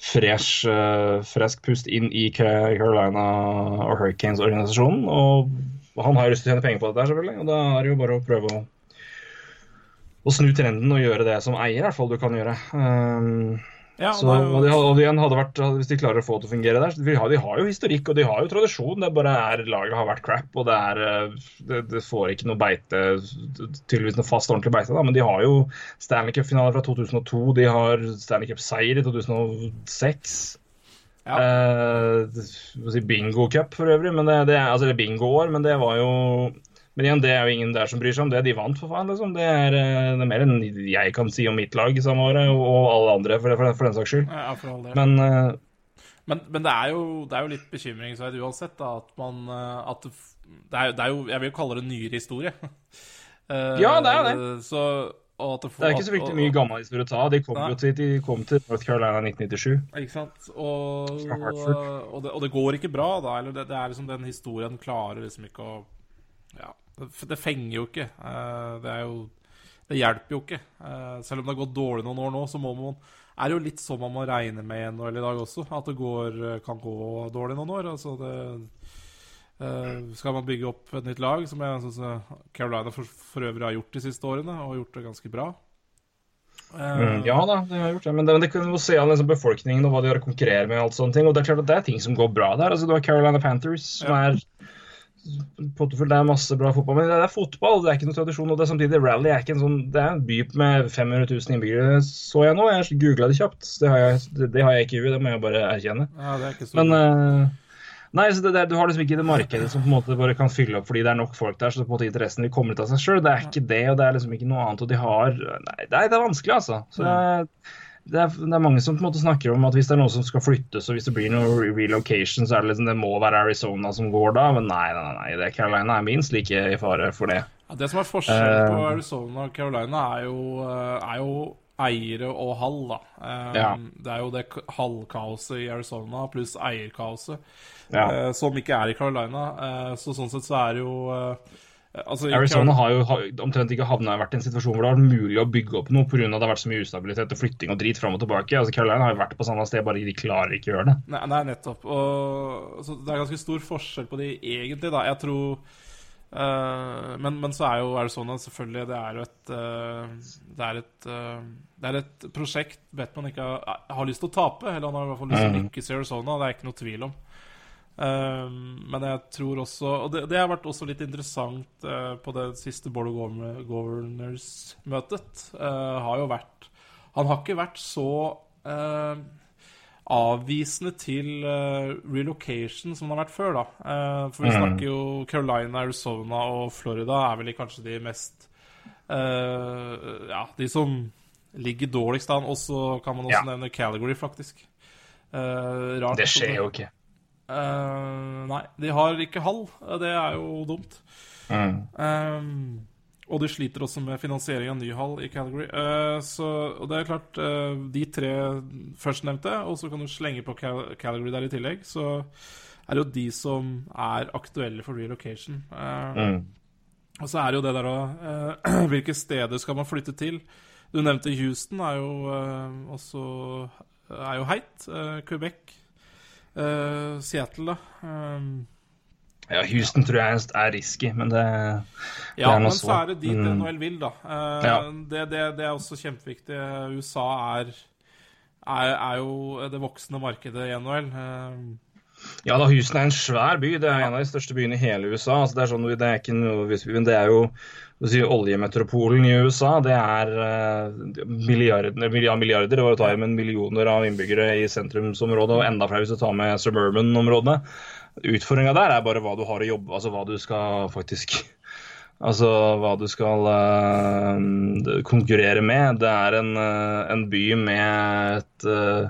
B: fresh, eh, fresk pust inn i Carolina og Hurricanes-organisasjonen. Og han har jo lyst til å tjene penger på dette, selvfølgelig, og da er det jo bare å prøve å å snu trenden og gjøre det som eier, i hvert fall du kan gjøre. Um,
C: Ja,
B: så, og de, og de hadde vært, Hvis de klarer å få det til å fungere der de har, de har jo historikk og de har jo tradisjon. Det bare er laget har vært crap, og det er eh, det, det får ikke noe beite Tydeligvis noe fast, ordentlig beite, da, men de har jo Stanley Cup-finale fra 2002. De har Stanley Cup-seier i 2006.
C: Ja.
B: Eh, bingo cup for øvrig, men det, det altså bingo-år, men det var jo men igjen, det er jo ingen der som bryr seg om det. De vant, for faen. liksom. Det er, eh, det er mer enn jeg kan si om mitt lag i samme året, og, alle andre, for, for, for den saks skyld.
C: Ja, for all del.
B: Men uh,
C: Men, men det, er jo, det er jo litt bekymringsverdig uansett, da, at man eh, at det, er, det er jo Jeg vil jo kalle det en nyere historie. uh,
B: Ja, det er det.
C: Så, og at det,
B: det er ikke så fryktelig mye gammel historie å ta. De kom jo til, de kom til North Carolina i 1997.
C: Ikke sant? Og, og, det, og det går ikke bra, da. Eller det, det er liksom den historien klarer liksom ikke å Ja, det, det fenger jo ikke. Eh, Det er jo Det hjelper jo ikke. Eh, Selv om det har gått dårlig noen år nå, så må man er det jo litt sånn man må regne med en i dag også. At det går, kan gå dårlig noen år. Altså det eh, Skal man bygge opp et nytt lag, som jeg syns Carolina for, for øvrig har gjort de siste årene, og gjort det ganske bra
B: Mm, ja da, de har gjort det. Men det, men det jo se an liksom, befolkningen og hva de har å konkurrere med. og alt sånne ting. Og det er klart at det er ting som går bra der. Altså, du har Carolina Panthers, som
C: Ja.
B: er pottefullt. Det er masse bra fotball, men det er fotball. Det er ikke noe tradisjon. Og det er samtidig Rally er ikke en sånn Det er en by med 500 000 innbyggere, så jeg nå. Jeg googla det kjapt. Det har jeg, det, det har jeg ikke i huet, det må jeg bare erkjenne.
C: Ja, det er ikke så
B: Men uh, Nei, så det, du har liksom ikke det markedet som på en måte bare kan fylle opp fordi det er nok folk der, så på en måte interessen vil komme ut av seg sjøl. Det er ikke det, og det er liksom ikke noe annet. Og de har Nei, det er, det vanskelig, altså. Så er, det, er, det er mange som på en måte snakker om at hvis det er noen som skal flyttes, og hvis det blir noe relocation, så er det liksom det må være Arizona som går da. Men nei, nei, nei, det Carolina er minst like i fare for det.
C: Ja, det som er forskjellen på
B: Eh.
C: Arizona og Carolina, er jo, eh, er jo eiere og hall, da. Um,
B: Ja.
C: Det er jo det hallkaoset i Arizona pluss eierkaoset,
B: Ja.
C: uh, som ikke er i Carolina. Uh, så sånn sett så er det jo eh, altså,
B: Arizona har jo har, omtrent ikke havna vært i en situasjon hvor det har vært mulig å bygge opp noe pga. det har vært så mye ustabilitet og flytting og drit fram og tilbake. Altså Caroline har jo vært på samme sted, bare de klarer ikke å gjøre det.
C: Nei, nei nettopp. Og, så det er ganske stor forskjell på de egentlig, da. Jeg tror uh, men, men så er jo Arizona selvfølgelig Det er jo et uh, Det er et uh, Det er et prosjekt Batman ikke har, har lyst til å tape. Eller han har i hvert fall lyst til å lykkes i Arizona. Det er ikke noe tvil om. Eh, men jeg tror også Og det, det har vært også litt interessant eh, på det siste Board of Governors-møtet. eh, har jo vært Han har ikke vært så eh, avvisende til uh, relocation som det har vært før, da. Uh, for vi
B: Mhm.
C: snakker jo Carolina, Arizona og Florida er vel kanskje de mest uh, Ja, de som ligger dårligst an. Og så kan man også
B: Ja.
C: nevne Caligary, faktisk. Rart.
B: Det skjer jo ikke.
C: Eh, nei, de har ikke hall. Det er jo dumt.
B: Mm.
C: Um, og de sliter også med finansiering av ny hall i Calgary. Uh, så, og det er klart, uh, de tre førstnevnte, og så kan du slenge på Cal Calgary der i tillegg, så er det jo de som er aktuelle for relocation.
B: Mm.
C: Og så er det jo det der òg Hvilke steder skal man flytte til? Du nevnte Houston, er jo også er jo heit. Quebec. Eh, Seattle, da. Um,
B: Ja, Houston tror jeg er risky, men det, det
C: Ja,
B: er noe
C: men så er det dit
B: Mm.
C: NHL vil, da. Uh,
B: Ja.
C: det, det, det er også kjempeviktig. USA er, er, er jo det voksende markedet i NHL. Uh,
B: Ja da, Houston er en svær by. Det er en av de største byene i hele USA. Altså, det, er sånn, det er ikke noe, men det er jo si, oljemetropolen i USA. Det er uh, milliarder, ja, milliarder det var å ta i, men millioner av innbyggere i sentrumsområdet, og enda flere hvis du tar med suburban-områdene. Utfordringa der er bare hva du har å jobbe Altså hva du skal faktisk Altså hva du skal uh, konkurrere med. Det er en, uh, en by med et uh,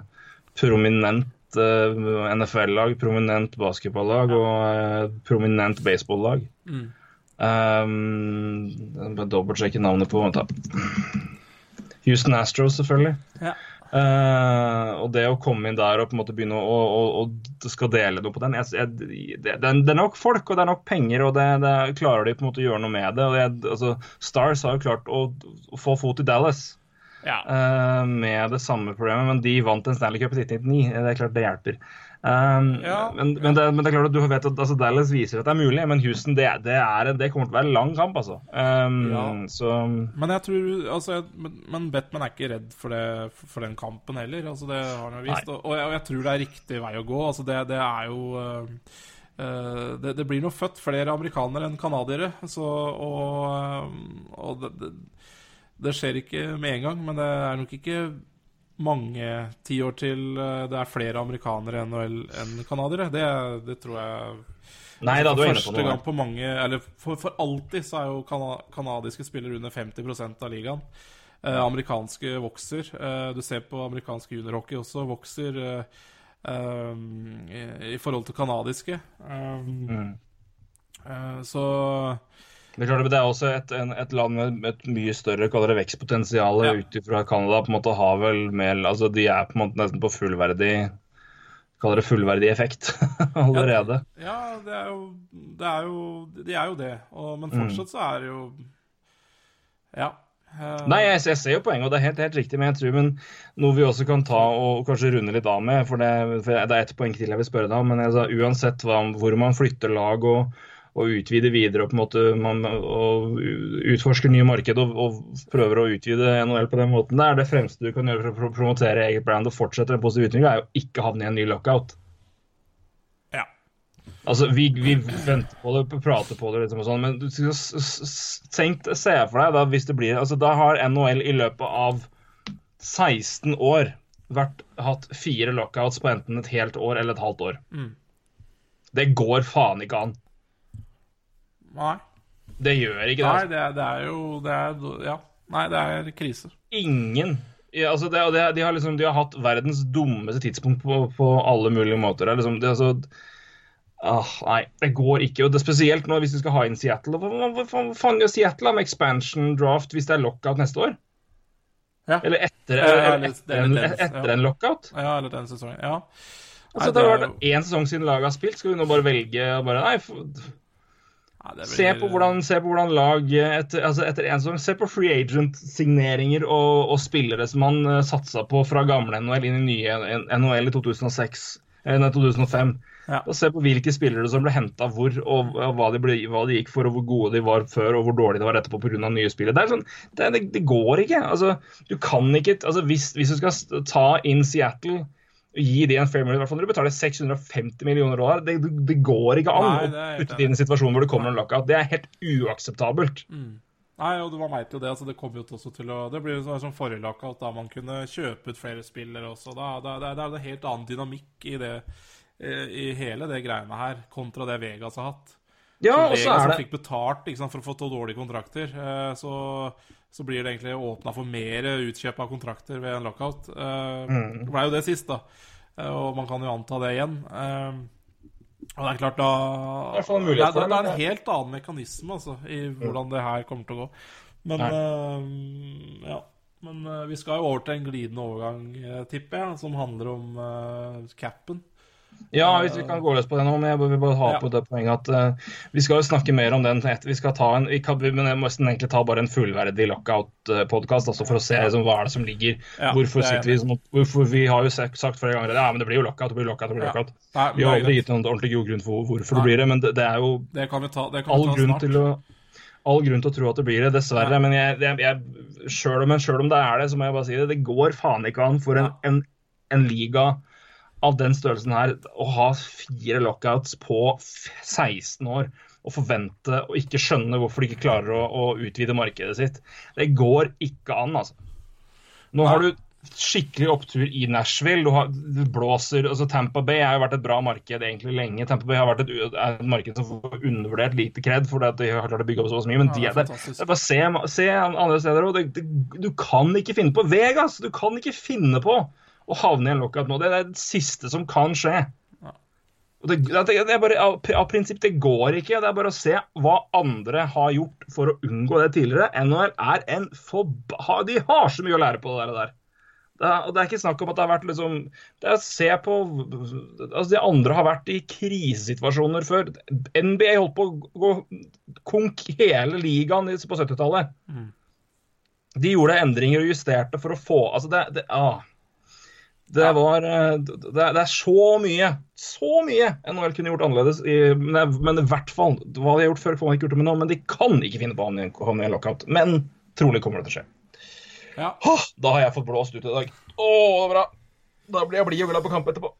B: prominent eh, NFL-lag, prominent basketballag og eh, prominent baseball-lag.
C: Mm.
B: Um, bare dobbeltsjekke navnet på. Houston Astros, selvfølgelig.
C: Ja.
B: Uh, og det å komme inn der og på en måte begynne å, å, å, skal dele noe på den jeg, jeg, det, det, er nok folk og det er nok penger, og det, det klarer de på en måte å gjøre noe med det. jeg, altså, Stars har jo klart å, å få fot i Dallas
C: Ja.
B: Uh, med det samme problemet, men de vant en Stanley Cup i 1999. Det er klart det hjelper. Um,
C: Ja,
B: men, men, det, men det er klart at du vet at altså, Dallas viser at det er mulig, men Houston det, det, er, det kommer til å være en lang kamp, altså. Um,
C: Ja.
B: Så
C: Men jeg tror altså, jeg, men, men Batman er ikke redd for, for den kampen heller. Altså, det har han jo vist. Og, og, jeg, og jeg tror det er riktig vei å gå. Altså, det, det er jo uh, det, det blir nå født flere amerikanere enn canadiere. Så, og øh, og det, det, det skjer ikke med en gang, men det er nok ikke mange tiår til øh, det er flere amerikanere enn canadiere. Det, det tror jeg
B: Nei da, du er inne på noe.
C: gang på mange Eller for, for alltid så er jo kana, kanadiske spillere under 50% av ligaen. Eh, amerikanske vokser. Eh, du ser på amerikansk juniorhockey også, vokser eh, eh, i, i forhold til kanadiske. Um,
B: Mm.
C: eh, så
B: Det er, klart, det er også et, en, et land med et mye større det vekstpotensial
C: Ja.
B: ut fra Canada. på en måte har vel mer, altså De er på en måte nesten på fullverdig kaller det fullverdig effekt allerede.
C: Ja, det er jo, det er jo De er jo det. Og, men fortsatt så er det jo Ja. eh,
B: Nei, jeg, jeg ser jo poenget, og det er helt, helt riktig, men jeg tror men noe vi også kan ta og kanskje runde litt av med, for det, for det er et poeng til jeg vil spørre deg om, men altså, uansett hva, hvor man flytter lag og, og utvider videre og på en måte man, utforsker nye marked og, og prøver å utvide NHL på den måten, det er det fremste du kan gjøre for å promotere eget brand og fortsette en positiv utvikling, er jo ikke havne i en ny lockout.
C: Ja.
B: Altså, vi, vi venter på det, prater på det, liksom og sånn, men tenk, se for deg da hvis det blir altså Da har NHL i løpet av 16 år vært, hatt fire lockouts på enten et helt år eller et halvt år.
C: Mm.
B: Det går faen ikke an.
C: Nei.
B: Det gjør ikke det.
C: Nei,
B: Altså.
C: det er, det er jo det er, Ja. Nei, det er krise.
B: Ingen. Ja, altså det, det, de, har liksom, de har hatt verdens dummeste tidspunkt på, på alle mulige måter. Det liksom, det, altså, ah, nei, det går ikke. og det er Spesielt nå hvis du skal ha inn Seattle. Hva, faen gjør Seattle med expansion draft hvis det er lockout neste år?
C: Ja.
B: Eller etter,
C: Ja,
B: eller etter, en, etter en lockout?
C: Ja, eller den sesongen. Ja.
B: Altså, det har vært én sesong siden laget har spilt. Skal vi nå bare velge bare, nei,
C: Nei,
B: se, på hvordan, se på hvordan lag etter, altså etter en sesong Se på free agent-signeringer og, og spillere som han uh, satsa på fra gamle NHL inn i nye NHL i 2006, eh, nei, 2005.
C: Ja.
B: Og se på hvilke spillere som ble henta hvor, og, og hva, de ble, hva de gikk for, og hvor gode de var før, og hvor dårlige de var etterpå pga. nye spillere. Det, er sånn, det, det, det går ikke. Altså, du kan ikke altså, hvis, hvis du skal ta inn Seattle gi de en fair money, i hvert fall når du betaler 650 millioner dollar, det, det, det går ikke an
C: Nei, det
B: å putte det i en situasjon hvor det kommer en lockout. Det er helt uakseptabelt.
C: Nei, og man veit jo det. altså Det kommer jo også til å Det blir jo sånn som forrige lockout, da man kunne kjøpe ut flere spillere også. Da, da, det, er, det en helt annen dynamikk i det eh, I hele det greiene her, kontra det Vegas har hatt.
B: Ja, og så er
C: som
B: det
C: fikk betalt sant, for å få to dårlige kontrakter, eh, så, så blir det egentlig åpna for mer utkjøp av kontrakter ved en lockout. Eh,
B: Mm.
C: Det ble jo det sist, da. Eh, og man kan jo anta det igjen. Eh, og det er klart, da det, er, det
B: det,
C: er en helt annen mekanisme altså, i hvordan det her kommer til å gå. Men uh, ja. Men uh, vi skal jo over til en glidende overgang, eh, tipper jeg, som handler om uh, capen.
B: Ja, hvis vi kan gå løs på det nå, men jeg vil bare ha
C: Ja.
B: på det poenget at uh, vi skal jo snakke mer om den. Vi skal ta en, vi kan, men jeg må egentlig ta bare en fullverdig lockout-podkast, altså for å se liksom, hva er det som ligger.
C: Ja,
B: hvorfor
C: det er
B: sitter vi som Hvorfor vi har jo sagt sagt flere ganger ja, men det blir jo lockout, det blir lockout, det blir lockout.
C: Nei,
B: Vi har aldri gitt noen ordentlig god grunn for hvorfor
C: Nei.
B: det blir det, men det, det er jo
C: Det kan vi ta, det kan
B: all
C: vi ta
B: grunn
C: snart.
B: til å All grunn til å tro at det blir det, dessverre.
C: Ja.
B: Men jeg, jeg, jeg, selv, om, selv om det er det, så må jeg bare si det. Det går faen ikke an for en, en, en liga av den størrelsen her å ha fire lockouts på 16 år og forvente og ikke skjønne hvorfor de ikke klarer å, å utvide markedet sitt. Det går ikke an, altså. Nå har du skikkelig opptur i Nashville. Du, har, du blåser altså Tampa Bay har jo vært et bra marked egentlig lenge. Tampa Bay har vært et, et marked som får undervurdert lite kred fordi de har klart å bygge opp så mye. Men
C: Ja,
B: de
C: det
B: er der. Det er bare se, se andre steder òg. Du kan ikke finne på Vegas! Du kan ikke finne på å havne i en lockout nå. Det er det siste som kan skje. Og det, det, det bare, av, av prinsipp, det går ikke. Det er bare å se hva andre har gjort for å unngå det tidligere. NHL er en forba... De har så mye å lære på det der. Det er, og det er ikke snakk om at det har vært liksom Det er å se på altså De andre har vært i krisesituasjoner før. NBA holdt på å gå konk hele ligaen på 70-tallet. De gjorde endringer og justerte for å få Altså, det, det ah. Det var eh, det, er så mye, så mye NHL kunne gjort annerledes. I, men, men i hvert fall Hva de har gjort før, får man ikke gjort det med nå. Men de kan ikke finne på å havne i en- lockout. Men trolig kommer det til å skje.
C: Ja.
B: Hå, da har jeg fått blåst ut i dag. Å, bra. Da blir jeg blid og glad på kamp etterpå.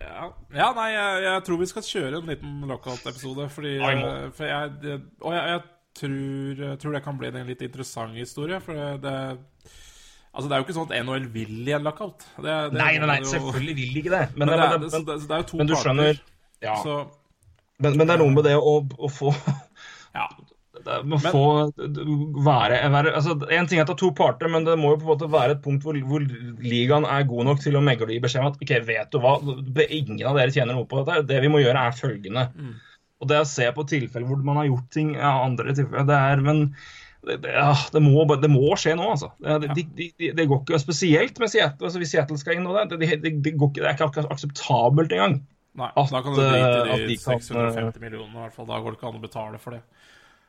C: Ja, ja nei, jeg, jeg tror vi skal kjøre en liten lockout-episode. Fordi eh, for jeg, det, Og jeg, jeg tror, tror det kan bli en litt interessant historie. For det, det Altså, det er jo ikke sånn at NHL vil i en lockout. Det, det
B: Nei, nei, nei,
C: jo-
B: selvfølgelig vil de ikke det. Men,
C: Men det, er,
B: men,
C: det, er jo to
B: men du
C: parter.
B: skjønner ja.
C: Så
B: men, men det er noe med det å, å få
C: ja.
B: det må få være, være altså, En ting er at det er to parter, men det må jo på en måte være et punkt hvor, hvor ligaen er god nok til å megle og gi beskjed om at ok, vet du hva, ingen av dere tjener noe på dette. Det vi må gjøre, er følgende.
C: Mm.
B: Og det å se på tilfeller hvor man har gjort ting ja, andre tilfeller, det er Men det, det, ja, det, må, det må skje nå, altså. Det, de, de, de, går ikke Spesielt med Seattle. Altså, hvis Seattle skal inn nå, det, går ikke, det er ikke ak- akseptabelt engang.
C: Nei,
B: At,
C: da kan du drite
B: eh,
C: i de
B: 650 kan,
C: 650 millionene, i hvert fall. Da går det ikke an å betale for det.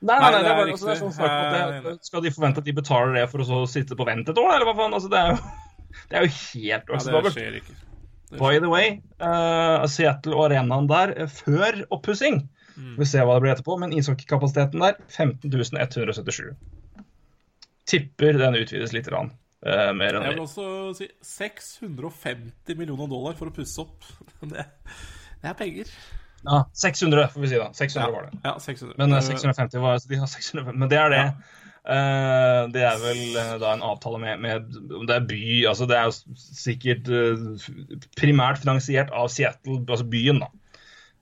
B: Nei, nei,
C: Nei, det
B: er, altså, det er sånn
C: er
B: at det. Skal de forvente at de betaler det for å så sitte på vent et år, eller hva faen? Altså, det er jo, det er jo helt
C: Ja,
B: uakseptabelt.
C: skjer.
B: By the way, uh, Seattle og arenaen der eh, før oppussing
C: Mm.
B: Vi ser hva det blir etterpå, men ishockeykapasiteten der 15.177. Tipper den utvides litt. Rann, uh, mer enn
C: Jeg vil også si 650 millioner dollar for å pusse opp. Det, det er penger.
B: Ja, 600, får vi si da. 600 var det.
C: Ja, 600.
B: Men eh,
C: Eh,
B: 650 var, så de har 650, men det er det. Eh, det er vel uh, da en avtale med, med Det er by altså Det er sikkert uh, primært finansiert av Seattle, altså byen, da.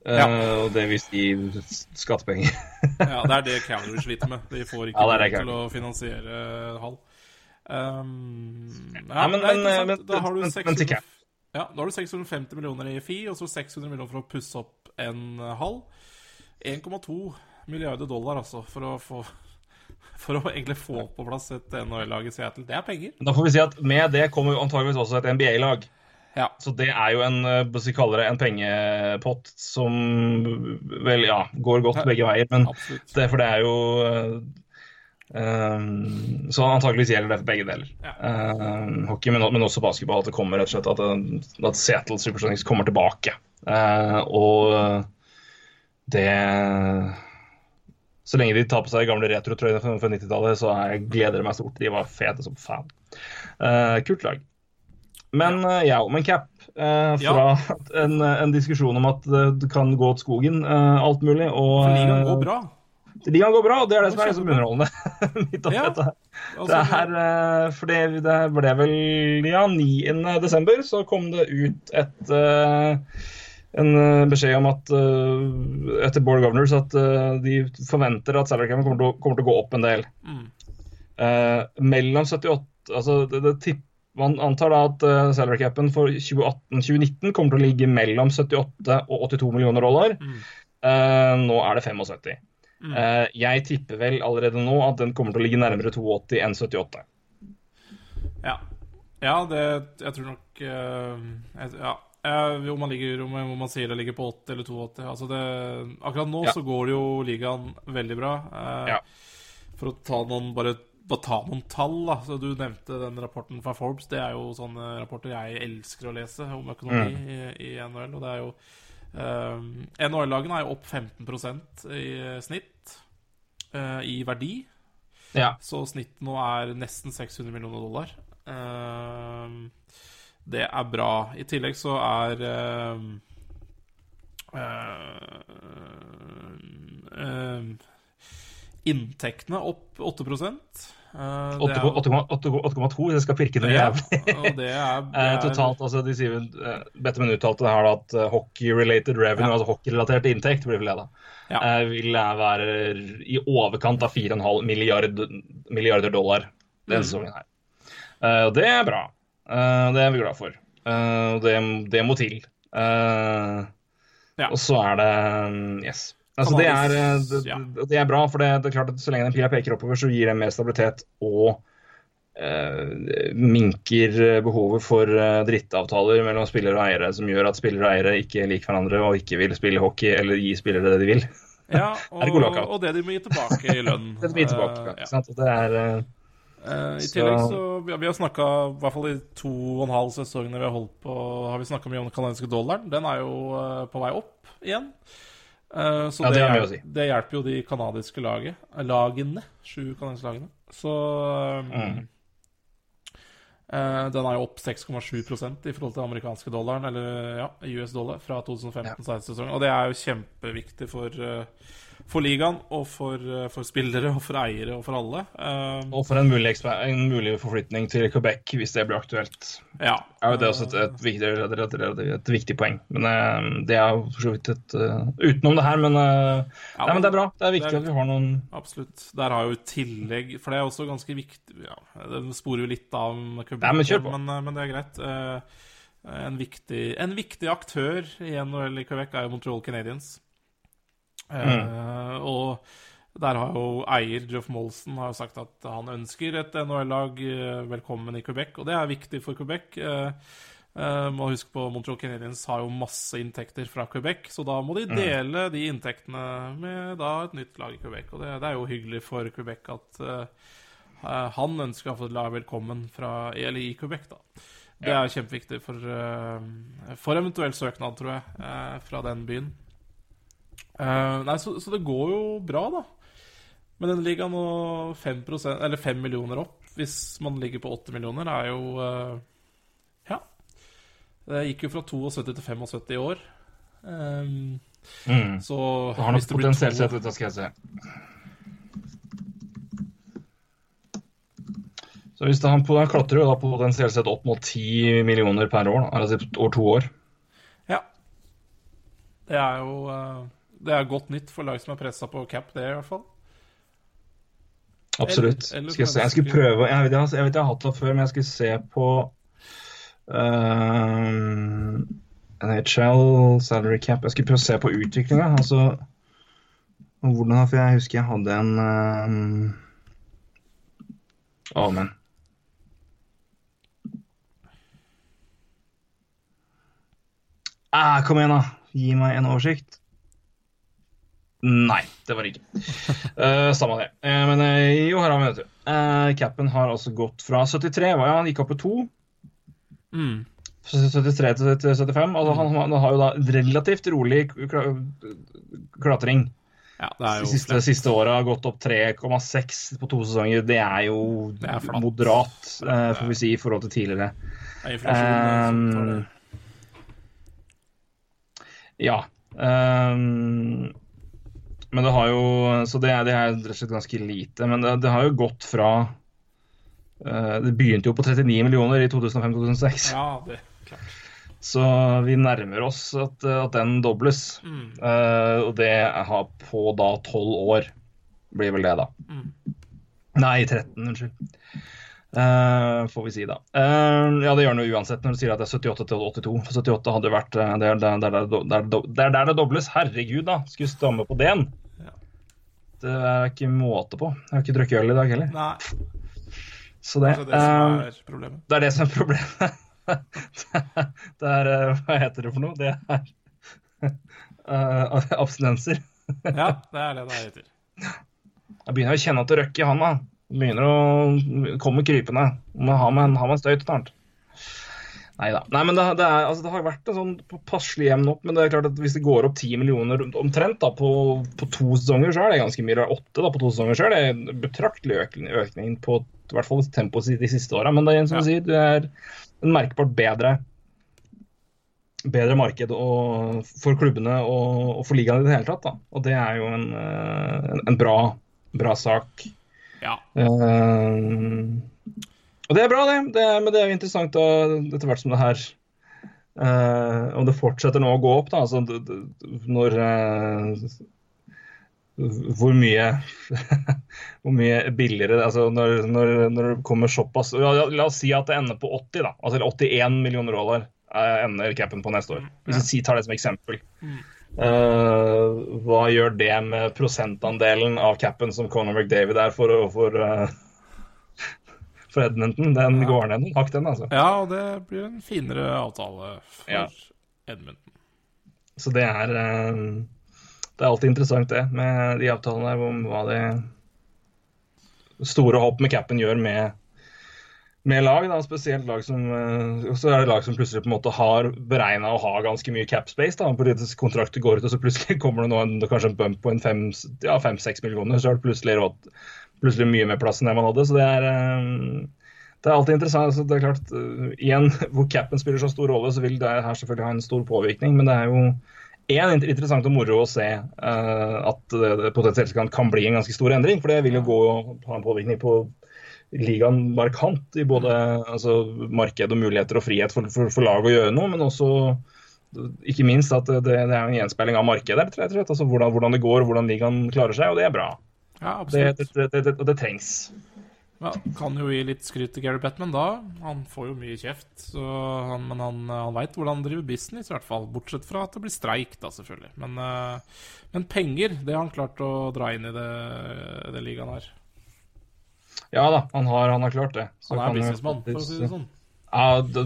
B: Eh,
C: Uh,
B: Og det vil si skattepenger.
C: Ja, det er det Calgary sliter med. De får ikke
B: Ja, det det
C: til å finansiere hall. Um, ja,
B: men- men- men-
C: da har du
B: men- men
C: 600, ja, da har du 650 millioner i FI, og så 600 millioner for å pusse opp en eh, hall. 1,2 milliarder dollar, altså, for å få For å egentlig få på plass et NHL-lag i Seattle. Det er penger.
B: Da får vi si at med det kommer antageligvis også et NBA-lag.
C: Ja.
B: Så det er jo en eh, vi kaller det, en pengepott som vel, ja, går godt begge veier. Men det, for det er jo eh, um, Så antakeligvis gjelder det for begge deler.
C: Ja.
B: Um, hockey, men, men også basketball. At det kommer rett og slett at, det- at Seattle Supersonics kommer tilbake. Uh, og det Så lenge de tar på seg gamle retrotrøyene fra fra 90-tallet, så jeg gleder jeg meg stort. De var fete som faen. Uh, kult lag. Men jeg ja, men Cap. Eh, fra en, en diskusjon om at uh, det kan gå til skogen, eh, alt mulig. Og,
C: For ligaen går
B: uh,
C: bra.
B: Ligaen går bra, og det er det som er liksom underholdende. opp
C: Ja,
B: dette her.
C: Altså,
B: Det er, eh, for det, det ble vel ja, 9. desember, så kom det ut et en beskjed om at uh, etter Board Governors at uh, de forventer at salary cap kommer, kommer til å gå opp en del.
C: Mm.
B: Mellom 78 altså det, det tipp, Man antar da at uh, salary capen for 2018-2019 kommer til å ligge mellom 78 og 82 millioner dollar.
C: Mm.
B: Uh, nå er det 75.
C: Mm.
B: Uh, jeg tipper vel allerede nå at den kommer til å ligge nærmere 82 enn 78.
C: Ja. ja, det Jeg tror nok jeg, Ja. Jo, Om man, ligger, om, om man sier det ligger på 80 eller 82 altså det, Akkurat nå
B: Ja.
C: så går det jo ligaen veldig bra. Eh,
B: Ja.
C: For å ta noen bare, bare ta noen tall, da. Så Du nevnte den rapporten fra Forbes. Det er jo sånne rapporter jeg elsker å lese om økonomi
B: Mm.
C: i, i NHL. Og det er jo uh, NHL-lagene er jo opp 15% i snitt uh, i verdi.
B: Ja.
C: Så snittet nå er nesten 600 millioner dollar. Uh, det er bra. I tillegg så er uh, ehm, inntektene opp 8 Eh, er-
B: 8,2 hvis jeg skal pirke noe jævlig.
C: og det er, det
B: Eh, totalt, altså de sier uh, Betterman uttalte her da at eh, hockey-related revenue,
C: Ja.
B: altså hockeyrelatert inntekt, blir vel det da,
C: Ja.
B: eh, vil eh, være i overkant av 4,5 milliard, milliarder dollar denne
C: Mm.
B: sesongen her. Eh, det er bra. Eh, det er vi glad for. Eh, det, det må til. Eh,
C: Ja.
B: Og så er det mm, Yes. Altså, det, er, eh, det, det er bra, for det, det er klart at så lenge den pila peker oppover, så gir det mer stabilitet og eh, minker behovet for eh, drittavtaler mellom spillere og eiere, som gjør at spillere og eiere ikke liker hverandre og ikke vil spille hockey eller gi spillere det de vil.
C: Ja, og,
B: det
C: og det de må gi tilbake i lønn.
B: Det de må gi tilbake.
C: Eh, ja.
B: sant? Og Det er eh,
C: Eh, I tillegg så Vi, har snakka, i hvert fall i to og en halv sesong vi har holdt på, har vi snakka mye om den canadiske dollaren. Den er jo eh, på vei opp igjen. Eh, så
B: Ja,
C: det,
B: det si.
C: det hjelper jo de canadiske eh, lagene. Sju canadiske lagene. Så eh,
B: Mm.
C: uh, den er jo opp 6,7% i forhold til amerikanske dollaren, eller ja, US dollar, fra 2015-16-sesongen. Og det er jo kjempeviktig for, eh, for ligaen, og for, eh, for spillere, og for eiere, og for alle. Eh,
B: Og for en mulig, en mulig forflytning til Quebec, hvis det blir aktuelt.
C: ja.
B: er jo det også et, et, viktig, et, et, viktig poeng. Men uh, det er for så vidt et uh, Utenom det her, men, uh,
C: Ja,
B: nei, men det er bra. Det er
C: det
B: viktig
C: er
B: at vi har noen
C: Absolutt. Der har jo i tillegg For det er også ganske viktig ja, Det sporer jo litt av Quebec,
B: Nei, men kjør.
C: Men, men det er greit. En viktig, en viktig aktør i NHL i Quebec er jo Montreal Canadiens.
B: Mm.
C: og der har jo eier Jeff Molson har sagt at han ønsker et NHL-lag eh, velkommen i Quebec, og det er viktig for Quebec. Eh, må huske på Montreal Canadiens har jo masse inntekter fra Quebec, så da må de
B: Mm.
C: dele de inntektene med da et nytt lag i Quebec. Og det, det er jo hyggelig for Quebec at eh, han ønsker å få et lag velkommen fra, eller i Quebec, da. Det er kjempeviktig for, uh, for eventuell søknad, tror jeg, fra den byen. Eh, nei, så, så det går jo bra, da. Men den ligger nå 5%, eller 5 millioner opp. Hvis man ligger på 8 millioner, er jo uh, Ja. Det gikk jo fra 72 til 75 i år. Um,
B: mm.
C: så
B: Det har nok potensielt sett ut, skal jeg se. Så hvis det, han, han klatrer jo da potensielt sett opp mot 10 millioner per år, da, altså over to år.
C: Ja. Det er jo eh, Det er godt nytt for lag som er pressa på cap, det, i hvert fall.
B: Absolutt.
C: Eller- eller
B: skal jeg, se, jeg skulle prøve Jeg vet jeg, jeg vet jeg har hatt det før, men jeg skulle se på uh, NHL salary cap. Jeg skulle prøve å se på utviklinga. Altså hvordan For jeg husker jeg hadde en Å, men ah, Kom igjen, da. Gi meg en oversikt. Nei, det var det ikke. Uh, samme det. Uh, men uh, jo, her har vi vet du. Uh, capen har altså gått fra 73, hva ja, han gikk opp på 2.
C: Mm.
B: 73 til til 75. Altså, han, han har jo da relativt rolig klatring.
C: Ja, det er jo
B: siste, siste åra har gått opp 3,6 på to sesonger. Det er jo
C: Det er
B: moderat, uh, får vi si, i forhold til tidligere.
C: Det er inflasjon, det.
B: Ja. ehm, men det har jo Så det, det er rett og slett ganske lite. Men det, det har jo gått fra uh, Det begynte jo på 39 millioner i 2005-2006.
C: Ja, det klart.
B: Så vi nærmer oss at, at den dobles.
C: Mm.
B: Uh, og det har på da 12 år. Blir vel det, da.
C: Mm.
B: Nei, 13, unnskyld. Eh, får vi si, da. Uh, ja, det gjør noe uansett når du sier at det er 78 til 82. For 78 hadde vært eh, Det er der, det, det, det, det dobles. Herregud, da. Skulle stamme på den.
C: Ja.
B: Det er ikke måte på. Jeg har ikke drukket øl i dag heller.
C: Nei,
B: Så det,
C: kanskje det er problemet.
B: det er det som er problemet. det er Hva heter det for noe? Det er abstinenser.
C: Ja, det er det det heter.
B: Jeg begynner å kjenne at det røkker i handa. Begynner å komme krypende. Må ha med en, ha med en støyt snart. Nei da. Nei, men det, det, er, altså, det har vært en sånn passelig jevn opp. Men det er klart at hvis det går opp 10 millioner omtrent da, på, på to sesonger, så er det ganske mye. Åtte da, på to sesonger, så er det en betraktelig økning, økning på i hvert fall tempoet de siste åra. Men det er, som
C: Ja.
B: sier, det er en merkbart bedre bedre marked og, for klubbene og, og for ligaen i det hele tatt. Da. Og det er jo en, eh, en, en bra, bra sak.
C: Ja.
B: Uh, og det er bra, det. det er, men det er jo interessant da, etter hvert som det her uh, Om det fortsetter nå å gå opp, da. Altså, når uh, hvor mye hvor mye billigere altså når, når, når det kommer såpass ja, La oss si at det ender på 80, da. Altså 81 millioner dollar ender capen på neste år. Hvis vi tar det som eksempel. Eh, hva gjør det med prosentandelen av capen som Conor McDavid er for, for, uh, for Edmonton? Den går ned noen hakk, den, altså.
C: Ja, og det blir en finere avtale for
B: Ja.
C: Edmonton.
B: Så det er eh, Det er alltid interessant, det, med de avtalene der, om hva det store hopp med capen gjør med, med lag. Da, spesielt lag som eh, Så er det lag som plutselig på en måte har beregna å ha ganske mye cap space. Da, fordi kontrakten går ut, og så plutselig kommer det nå en, kanskje en bump på en fem-seks ja, fem-seks millioner. Så er det plutselig, råd, plutselig mye mer plass enn det man hadde. Så det er eh, det er alltid interessant. så det er klart, uh, igjen, Hvor capen spiller så stor rolle, så vil det her selvfølgelig ha en stor påvirkning. Men det er jo én interessant og moro å se at det, potensielt kan, kan bli en ganske stor endring. For det vil jo gå og ha en påvirkning på ligaen markant i både altså, marked og muligheter og frihet for, for, for lag å gjøre noe, men også ikke minst at det, det er en gjenspeiling av markedet, rett og slett. Altså, hvordan, hvordan det går, hvordan ligaen klarer seg, og det er bra.
C: Ja,
B: Det, det, det, det, og det trengs.
C: Ja, kan jo gi litt skryt til Gary Batman da. Han får jo mye kjeft, så han, men han, han veit hvordan han driver business, i hvert fall. Bortsett fra at det blir streik, da, selvfølgelig. Men, eh, men penger, det har han klart å dra inn i det, det ligaen her.
B: Ja da, han har, han har klart det. Så
C: Han er businessmann, for å si det sånn.
B: Ja, det,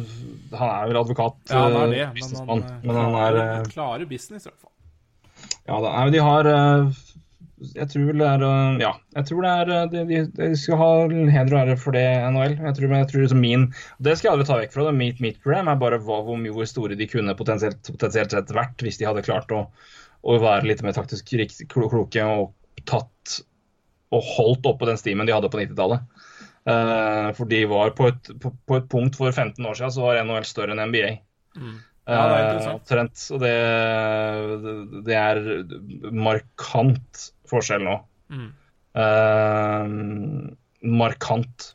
B: han er vel advokat.
C: Ja, han er det,
B: eh,
C: men
B: businessmann,
C: han, eh,
B: men han er
C: klarer,
B: eh,
C: klarer business, i hvert fall.
B: Ja da, nei, men de har Jeg tror vel det er Ja, jeg tror det er De, de, de skal ha heder og ære for det, NHL. Jeg tror, men jeg tror liksom min Det skal jeg aldri ta vekk fra det. Mitt, mitt problem er bare hva, hvor mye hvor store de kunne potensielt, potensielt sett vært hvis de hadde klart å, å være litt mer taktisk kloke og tatt og holdt oppe den stimen de hadde på 90-tallet. Uh, for de var på et, på, på et punkt for 15 år siden så var NHL større enn NBA.
C: Mm. Ja, det er
B: Eh,
C: interessant.
B: Og det, det er markant forskjell nå.
C: Mm.
B: Uh, markant.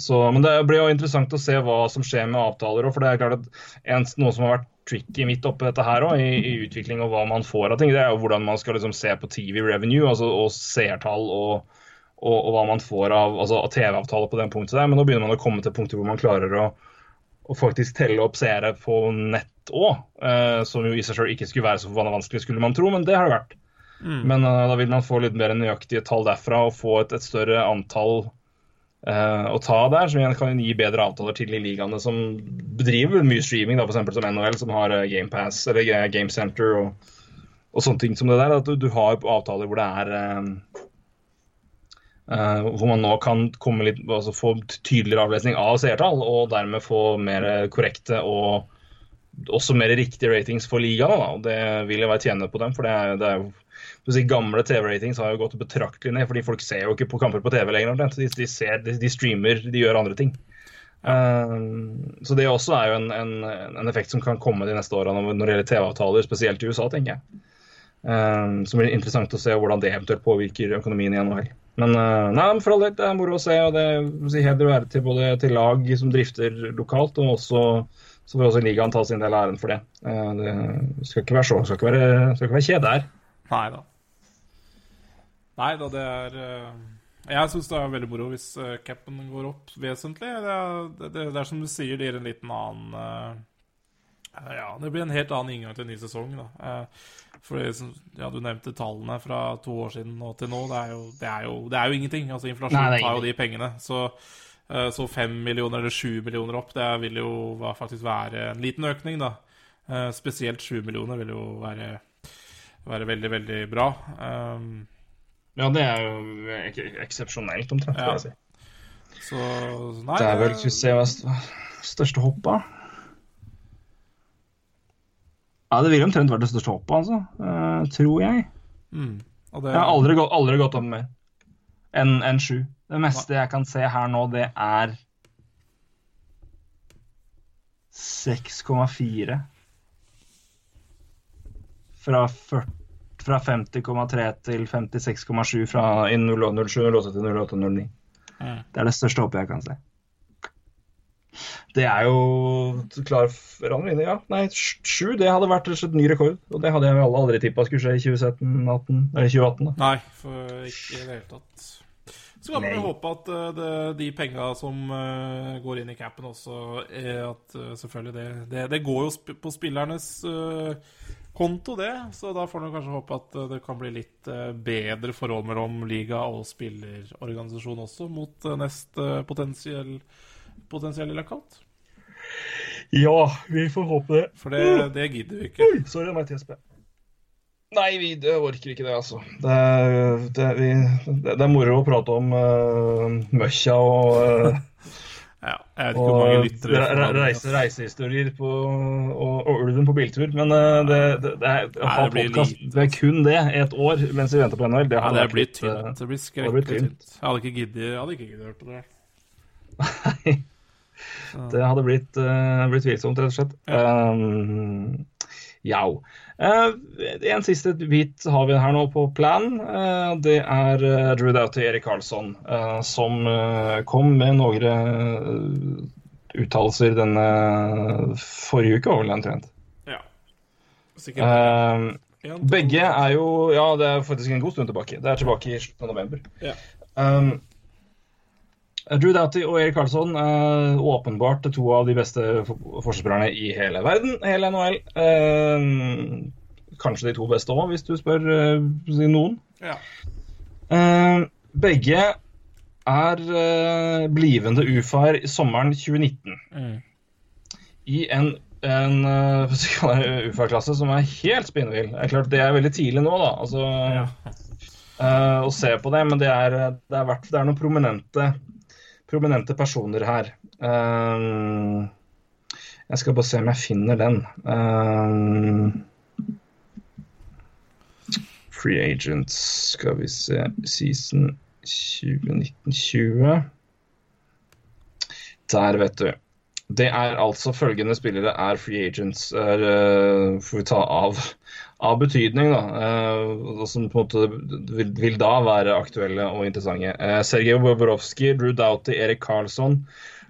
B: Så, men det blir jo interessant å se hva som skjer med avtaler. òg. For det er klart at en, noe som har vært tricky midt oppi dette her òg, i, i utvikling og hva man får av ting, det er jo hvordan man skal liksom se på TV revenue altså, og seertall og, og, og hva man får av altså, av TV-avtaler på den punktet der. Men nå begynner man å komme til punkter hvor man klarer å, å faktisk telle opp seere på nett òg. Eh, som jo i seg selv ikke skulle være så vanskelig, skulle man tro, men det har det vært. Men uh, da vil man få litt mer nøyaktige tall derfra og få et, et større antall eh, å ta der, som igjen kan gi bedre avtaler til de ligaene som bedriver mye streaming, da, f.eks. som NHL, som har eh, Game Pass eller Game Center og, og sånne ting som det der. At du, du har avtaler hvor det er eh, hvor man nå kan komme litt, altså få tydeligere avlesning av seertall, og dermed få mer korrekte og også mer riktige ratings for ligaene. Da. Og det vil jeg være tjene på dem, for det er, det er jo si, Gamle TV-ratings har jo gått betraktelig ned, fordi folk ser jo ikke på kamper på TV lenger. De, de, ser, de, de streamer, de gjør andre ting. Uh, så det også er jo en, en, en effekt som kan komme de neste årene når det gjelder TV-avtaler, spesielt i USA, tenker jeg. Eh, som blir interessant å se hvordan det eventuelt påvirker økonomien i NHL. Men uh, nei, for all del, det er moro å se, og det si, heder og ære til både til lag som drifter lokalt, og også så får også ligaen ta sin del av æren for det. Uh, det skal ikke være så, skal ikke være, skal ikke være kjede her.
C: Nei da. Nei da, det er uh, Jeg syns det er veldig moro hvis capen går opp vesentlig. Det er, det, det, det er som du sier, det gir en liten annen Ja, det blir en helt annen inngang til en ny sesong, da. For det som- ja, du nevnte tallene fra to år siden og til nå. Det er jo, det er jo, det er jo ingenting. Altså, inflasjon tar jo de pengene. Så, eh, så fem millioner eller sju millioner opp, det vil jo faktisk være en liten økning, da. Eh, spesielt sju millioner vil jo være være veldig, veldig bra. Um,
B: Ja, det er jo ek eksepsjonelt, omtrent.
C: Ja.
B: vil jeg si.
C: så nei
B: Det er vel Skal vi se hva st- største hoppet Ja, det ville omtrent vært det største hoppet, altså. Uh, tror jeg.
C: mm, det,
B: Jeg har aldri, aldri gått opp mer enn en sju. Det meste jeg kan se her nå, det er 6,4. Fra, fra 50,3 til 56,7 fra i 07, 08 til 08, 09.
C: Mm.
B: Det er det største hoppet jeg kan se. Det er jo klar forandring, ja. Nei, sj- sju, det hadde vært slett ny rekord. Og det hadde jeg vel aldri tippa skulle skje i 2017-18, eller 2018. da.
C: Nei, for ikke i det hele tatt. Så kan
B: Nei.
C: håpe at eh, det, de penga som eh, går inn i capen også, er at eh, selvfølgelig det, det, det går jo sp på spillernes konto, det. Så da får man kanskje håpe at det kan bli litt bedre forhold mellom liga og spillerorganisasjon også, mot neste potensiell, potensielle lockout.
B: Ja, vi får håpe det.
C: For det, det gidder vi ikke.
B: Oi, sorry, det må jeg. Nei, vi det orker ikke det, altså. Det, er- det, vi, det, det er moro å prate om uh, møkkja og, uh,
C: Ja, jeg vet ikke hvor mange lyttere
B: re, reise,
C: altså.
B: reisehistorier på, og, og ulven på biltur. Men uh, det, det, det, er, å
C: det
B: podcast
C: lite,
B: med kun det et år mens vi venter på NHL, det
C: Ja, det blir tynt. Det blir skrekkelig
B: tynt.
C: Jeg hadde ikke giddet giddet hørt på det.
B: Nei. Det hadde blitt, uh, blitt tvilsomt, rett og slett. Um, ja. Uh, en siste bit har vi her nå på plan. Uh, det er Drew Doughty Erik Karlsson som kom med noen uttalelser denne forrige uke, var vel omtrent.
C: Ja. Sikkert.
B: Begge er jo Ja, det er faktisk en god stund tilbake. Det er tilbake i slutten av november.
C: Ja.
B: Um, Drew Doughty og Erik Karlsson er åpenbart to av de beste for- forsvarsspillerne i hele verden, hele NHL. Um, kanskje de to beste òg, hvis du spør uh, noen.
C: Ja.
B: Uh, begge er uh, blivende UFA-er i sommeren 2019
C: Mm.
B: i en, en uh, UFA-klasse som er helt spinnvill. Det er klart det er veldig tidlig nå, da. Altså,
C: Ja.
B: eh, å se på det, men det er, det er, verdt, det er noen prominente, prominente personer her. Eh, jeg skal bare se om jeg finner den. Eh, free agents, skal vi se Season 2019-20. Der, vet du. Det er altså følgende spillere er free agents. Er, uh, får vi ta av, av betydning, da. eh, og som på en måte vil, vil da være aktuelle og interessante. Uh, Sergej Bobrovskij, Drew Doughty, Erik Karlsson,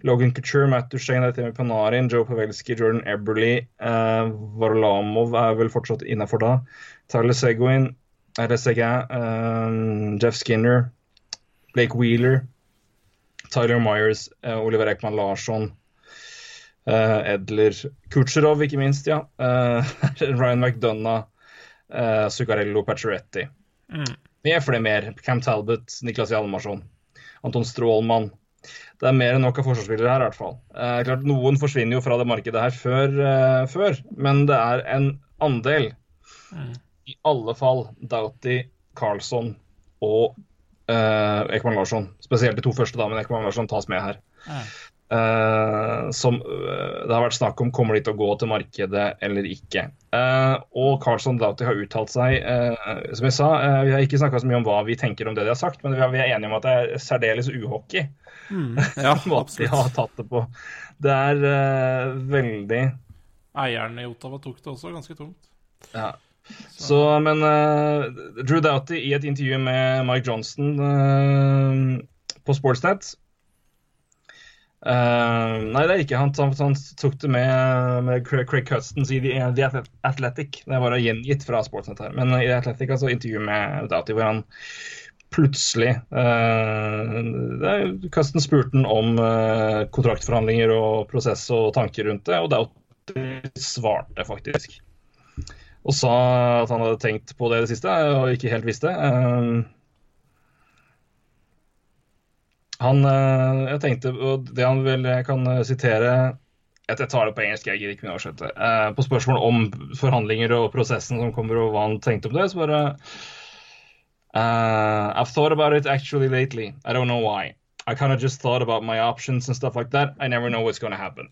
B: Logan Couture, Matt Duchene, Artemi Panarin, Joe Pavelski, Jordan Eberly, uh, Varlamov er vel fortsatt innafor da. Tyler Seguin, eh, Jeff Skinner, Blake Wheeler, Tyler Myers, eh, Oliver Ekman Larsson, eh, Edler Kutsjerov, ikke minst, ja. Eh, Ryan McDonough, uh, Zuccarello Pacioretti.
C: Mm.
B: Med flere mer. Cam Talbot, Niklas Hjalmarsson, Anton Strålmann. Det er mer enn nok av forsvarsspillere her, i hvert fall. Eh, klart Noen forsvinner jo fra det markedet her før, eh, før men det er en andel.
C: Mm.
B: I alle fall Doughty, Carlsson og eh, Ekman Larsson. Spesielt de to første, da, men Ekman Larsson tas med her.
C: Ja.
B: Eh, som eh, det har vært snakk om kommer de til å gå til markedet eller ikke. Eh, og Carlson Doughty har uttalt seg eh, Som jeg sa, vi har ikke snakka så mye om hva vi tenker om det de har sagt, men vi er, vi er enige om at det er særdeles uhockey
C: Mm. Ja,
B: måten de har tatt det på. Det er veldig
C: Eieren i Ottawa tok det også ganske tungt.
B: Ja. Så, men uh, Drew Doughty i et intervju med Mike Johnston uh, på Sportsnet Eh, Nei, det er ikke han. Han, han tok det med, med Craig Custons i The, Athletic. Det er bare gjengitt fra Sportsnett her. Men i The Athletic, altså intervju med Doughty hvor han plutselig er- spurte han om uh, kontraktforhandlinger og prosess og tanker rundt det, og Doughty svarte faktisk og sa at han hadde tenkt på det i det siste og ikke helt visste. Eh, han eh, Jeg tenkte og Det han vel Jeg kan eh, sitere jeg tar det på engelsk, jeg gidder ikke mye oversette. Eh, på spørsmål om forhandlinger og prosessen som kommer, og hva han tenkte om det, så bare uh, I've thought about it actually lately. I don't know why. I kind of just thought about my options and stuff like that. I never know what's going to happen.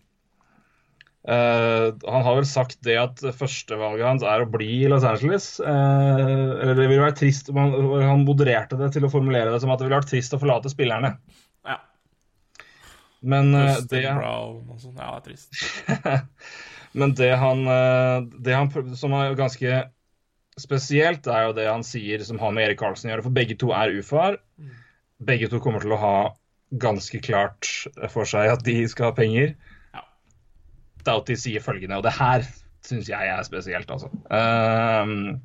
B: Eh, han har vel sagt det at førstevalget hans er å bli i Los Angeles. Uh, eller det ville vært trist om han, han modererte det til å formulere det som at det ville vært trist å forlate spillerne.
C: Ja.
B: Men,
C: uh,
B: det,
C: Brown og sånn. Ja, det er trist.
B: men det han, det han som er ganske spesielt, er jo det han sier som har med Erik Karlsen å gjøre. For begge to er ufaer. Begge to kommer til å ha ganske klart for seg at de skal ha penger. Doughty sier følgende, og det her syns jeg er spesielt, altså. Um,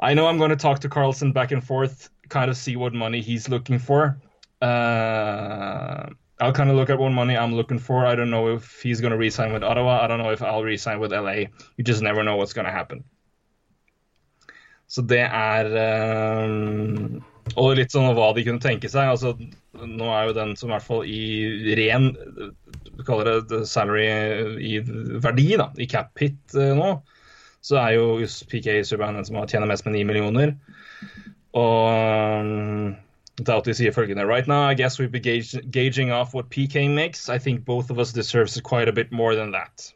B: I know I'm going to talk to Carlson back and forth, kind of see what money he's looking for. Uh, I'll kind of look at what money I'm looking for. I don't know if he's going to resign with Ottawa. I don't know if I'll resign with LA. You just never know what's going to happen. Så det er um, Og litt sånn hva de kunne tenke seg. altså Nå er jo den som i hvert fall i ren Du kaller det salary i verdi, da, i cap hit uh, nå, så er jo PK Subhaan den som har tjener mest med 9 millioner. Og um, Doughty sier følgende Right now, I guess we'll be gauging off what PK makes. I think both of us deserves quite a bit more than that.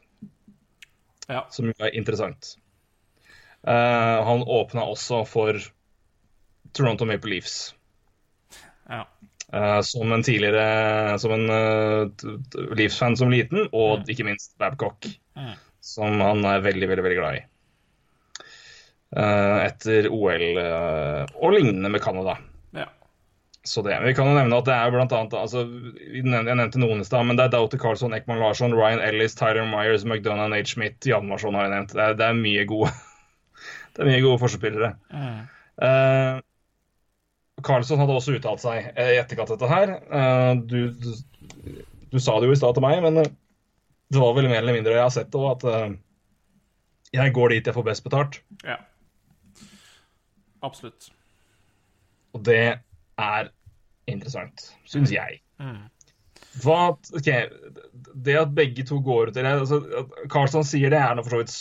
C: Ja.
B: Som jo er interessant. Uh, han åpna også for Toronto Maple Leafs.
C: ja.
B: Uh, som en tidligere Som en uh, Leafs-fan som liten, og ikke minst Babcock.
C: ja.
B: Som han er veldig, veldig veldig glad i. Uh, etter OL og lignende med Canada.
C: ja.
B: Så det, Vi kan jo nevne at det er blant annet altså, Jeg nevnte noen i stad, men det er Doughty Carlson, Ekman Larsson, Ryan Ellis, Tyler Myers, McDonagh, Nate Schmidt, Jan Marsson har jeg nevnt. Det er, det er mye gode Det er mye gode forspillere.
C: Mm.
B: Uh, Carlson hadde også uttalt seg eh, i etterkant av dette her. Uh, du, du, du, sa det jo i stad til meg, men uh, det var vel mer eller mindre jeg har sett òg, at jeg går dit jeg får best betalt.
C: ja. Absolutt.
B: Og det er interessant, syns jeg.
C: Mm.
B: Hva, ok, Det at begge to går ut eller, altså, at Carlson sier det, er nå for så vidt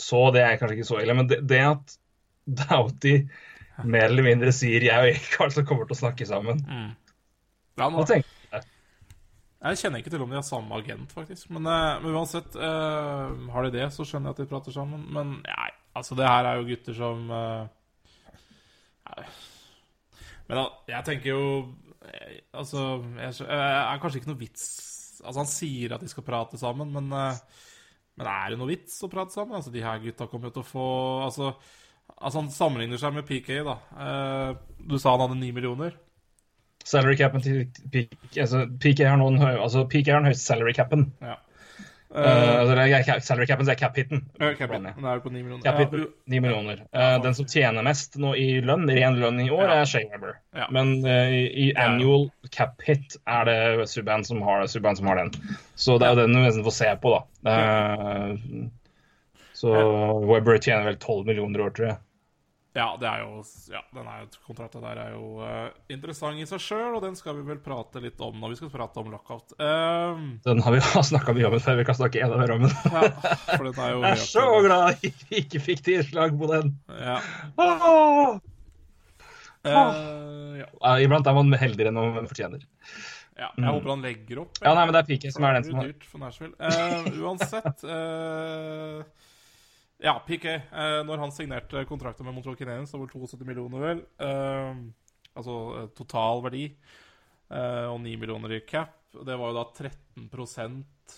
B: så, det er kanskje ikke så ille. Men det, det at Doughty mer eller mindre sier jeg og Erik Carlson kommer til å snakke sammen
C: Mm. Ja, nå,
B: jeg.
C: jeg kjenner ikke til om de har samme agent, faktisk. Men, eh, men uansett, uh, har de det, så skjønner jeg at de prater sammen. Men nei, altså, det her er jo gutter som uh. Men uh, jeg tenker jo Altså, jeg, eh, er kanskje ikke noe vits Altså, han sier at de skal prate sammen, men Men er det noe vits å prate sammen? Altså, De her gutta kommer jo til å få Altså, altså han sammenligner seg med PK, da. Eh, du sa han hadde ni millioner.
B: Salary capen til PK, altså, PK har den høy, altså, PK har den høyeste salary capen.
C: Ja.
B: Uh, cap- salary capen, er cap-hiten.
C: Eh, Capit, den er det på ni millioner.
B: Cap-hiten,
C: Ja,
B: 9 millioner. Uh, den som tjener mest nå i lønn, ren lønn i år,
C: Ja.
B: er Shay Weber.
C: Ja.
B: Men uh, i i
C: Ja.
B: annual cap-hit er det Subhaan som, har- som har den. Så det er jo den du nesten får se på, da. Uh, så Webber tjener vel 12 millioner år, tror jeg.
C: Ja, det er jo Ja, den kontrakten der er jo uh, interessant i seg sjøl, og den skal vi vel prate litt om når vi skal prate om lockout. Um,
B: Den har vi snakka mye om før, vi kan snakke enda mer om den.
C: ja, for den er jo
B: Jeg er så glad jeg ikke fikk tilslag på den.
C: Ja.
B: Åh!
C: Uh, ja.
B: Iblant er man heldigere enn man fortjener.
C: ja. Jeg håper han legger opp.
B: Ja, nei, men det er PK som er den som har.
C: Eh, uansett eh, Ja, PK. eh, når han signerte kontrakten med Montreal Canadiens, det var 72 millioner, vel. eh, altså eh, total verdi. eh, og 9 millioner i cap. Det var jo da 13%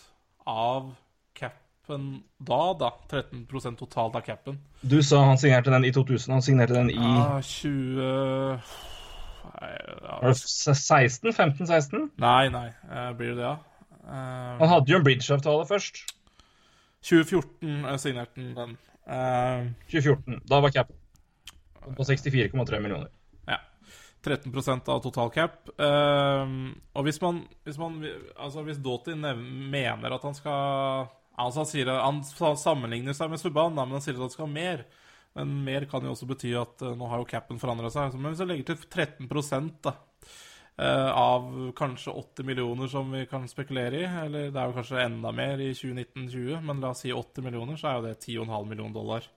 C: av capen da, da. 13% totalt av capen.
B: Du sa han signerte den i 2000, han signerte den i
C: Ja, 20 Nei, ja.
B: det 16? 15-16?
C: nei, nei. blir det det, ja?
B: Han hadde jo en bridge-avtale først.
C: 2014 eh, signerte han den. Uh,
B: 2014. Da var cap på 64,3 millioner.
C: ja. 13% av total cap. Uh, og hvis man, hvis man Altså, hvis Doughty mener at han skal Altså, han sier han sammenligner seg med Subhaan, men han sier at han skal ha mer. Men mer kan jo også bety at uh, nå har jo capen forandra seg. Men hvis han legger til 13 da, eh, av kanskje 80 millioner som vi kan spekulere i, eller det er jo kanskje enda mer i 2019-20, men la oss si 80 millioner, så er jo det 10,5 millioner dollar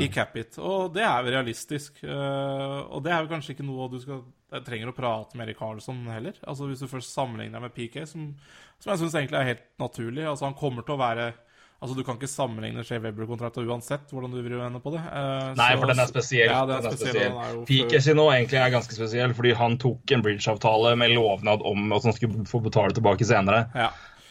C: i cap-it. Og det er jo realistisk. eh, og det er jo kanskje ikke noe du skal trenger å prate med Erik Karlsson heller. Altså Hvis du først sammenligner med PK, som, som jeg syns egentlig er helt naturlig. Altså Han kommer til å være Altså Du kan ikke sammenligne Shea Weber-kontrakta uansett hvordan du vil henne på det. Eh,
B: Nei,
C: så-
B: for den er spesiell.
C: Ja, den er
B: Den
C: spesiell. Den er
B: sin nå egentlig er ganske spesiell, fordi han tok en bridge-avtale med lovnad om at han skulle få betale tilbake senere.
C: ja.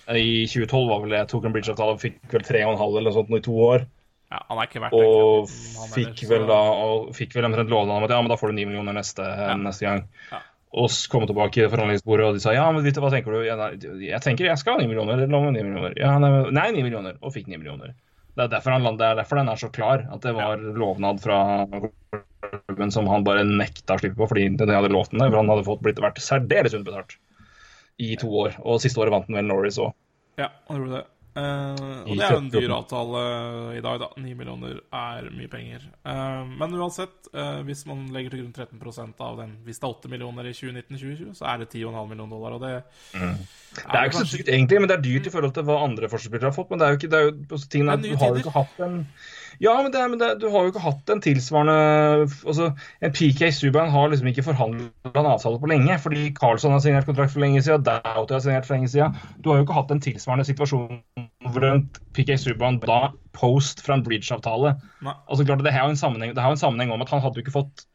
B: I 2012 var vel det, tok en bridge-avtale og fikk vel 3,5 eller noe sånt i to år.
C: ja, han er ikke verdt
B: Og
C: den
B: fikk vel da og fikk vel omtrent lovnad om at ja, men da får du 9 millioner neste, neste gang.
C: Ja.
B: Og komme tilbake til forhandlingsbordet, og de sa ja, men hva tenker du? Ja, nei, Jeg tenker jeg skal ha 9 millioner. eller noe meg 9 millioner. Ja, nei, 9 millioner, og fikk 9 millioner. Det er derfor, han, det er derfor den er så klar, at det var lovnad fra klubben som han bare nekta å slippe på, fordi de hadde lovt den det, for han hadde fått blitt vært særdeles underbetalt i to år. Og siste året vant han vel Norris òg.
C: Ja, han gjorde det. Eh, og det er jo en dyr avtale i dag, da. 9 millioner er mye penger. Uh, men uansett, uh, hvis man legger til grunn 13% av den Hvis det er 8 millioner i 2019-2020, så er det 10,5 millioner dollar, det
B: Det er jo ikke så dyrt egentlig, men det er dyrt i forhold til hva andre forsvarsspillere har fått. Men det er jo ikke, det er jo,
C: tingene,
B: du har jo ikke hatt en Ja, men, det men det, du har jo ikke hatt en tilsvarende altså, En PK Subhaan har liksom ikke forhandla en avtale på lenge, fordi Carlsson har signert kontrakt for lenge siden, Doughty har signert for lenge siden. Du har jo ikke hatt en tilsvarende situasjon hvor en PK Subhaan da post fra en bridge-avtale Altså klart, Det har jo en sammenheng, det har en sammenheng om at han hadde jo ikke fått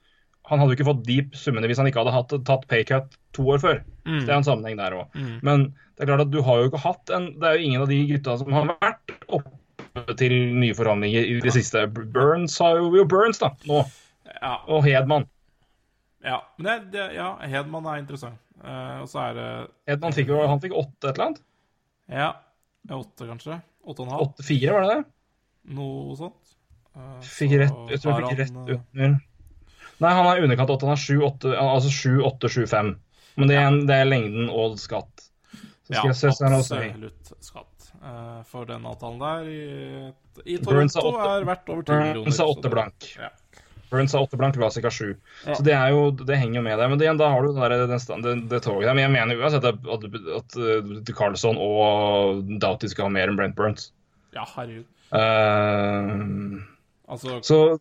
B: han hadde jo ikke fått de summene hvis han ikke hadde hatt, tatt paycut to år før.
C: Mm.
B: Det er en sammenheng der òg. Men det er klart at du har jo ikke hatt en Det er jo ingen av de gutta som har vært oppe til nye forhandlinger i det siste. Burns har jo, jo Burns, da, nå.
C: Ja.
B: Og Hedman.
C: ja. Men det, det, ja, Hedman er interessant. Uh, og så er det
B: Hedman fikk jo han fikk åtte et eller annet.
C: Ja, åtte, kanskje? Åtte og en halv?
B: Åtte-fire, var det det?
C: Noe sånt. Uh,
B: Fikk
C: så
B: rett, jeg tror jeg fikk rett
C: eh,
B: under. Nei, han er underkant åtte. Han har sju, åtte, altså sju, åtte, sju, fem. Men det er, ja. det er lengden og skatt. Så skal
C: Ja,
B: jeg se er
C: absolutt skatt. Eh, for den avtalen der i, i Toronto er verdt over 10 millioner.
B: Burns er åtte blank.
C: Ja.
B: Burns er åtte blank, Vlasic har sju.
C: Ja.
B: Så det er jo, det henger jo med der. Men igjen, da har du der, den, det, det toget der. Men jeg mener uansett at, at, at uh, Carlsson og Doughty skal ha mer enn Brent Burns.
C: ja, herregud.
B: Uh,
C: Altså,
B: så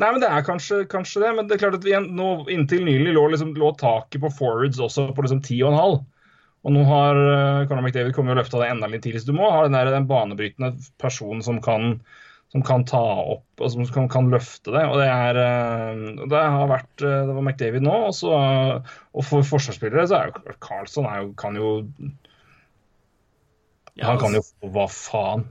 B: Nei, men det er kanskje, kanskje det. Men det er klart at vi, nå, inntil nylig lå, liksom, lå taket på forwards også på liksom 10,5. Og nå har uh, Conor McDavid kommet og løfta det enda litt tidligere Så du må ha den, der, den banebrytende personen som kan, som kan ta opp og som kan, kan løfte det. Og det er uh, Det har vært uh, Det var McDavid nå. Og, så, og for forsvarsspillere så er jo Carlsson er jo, kan jo Han kan jo
C: altså-
B: få hva faen.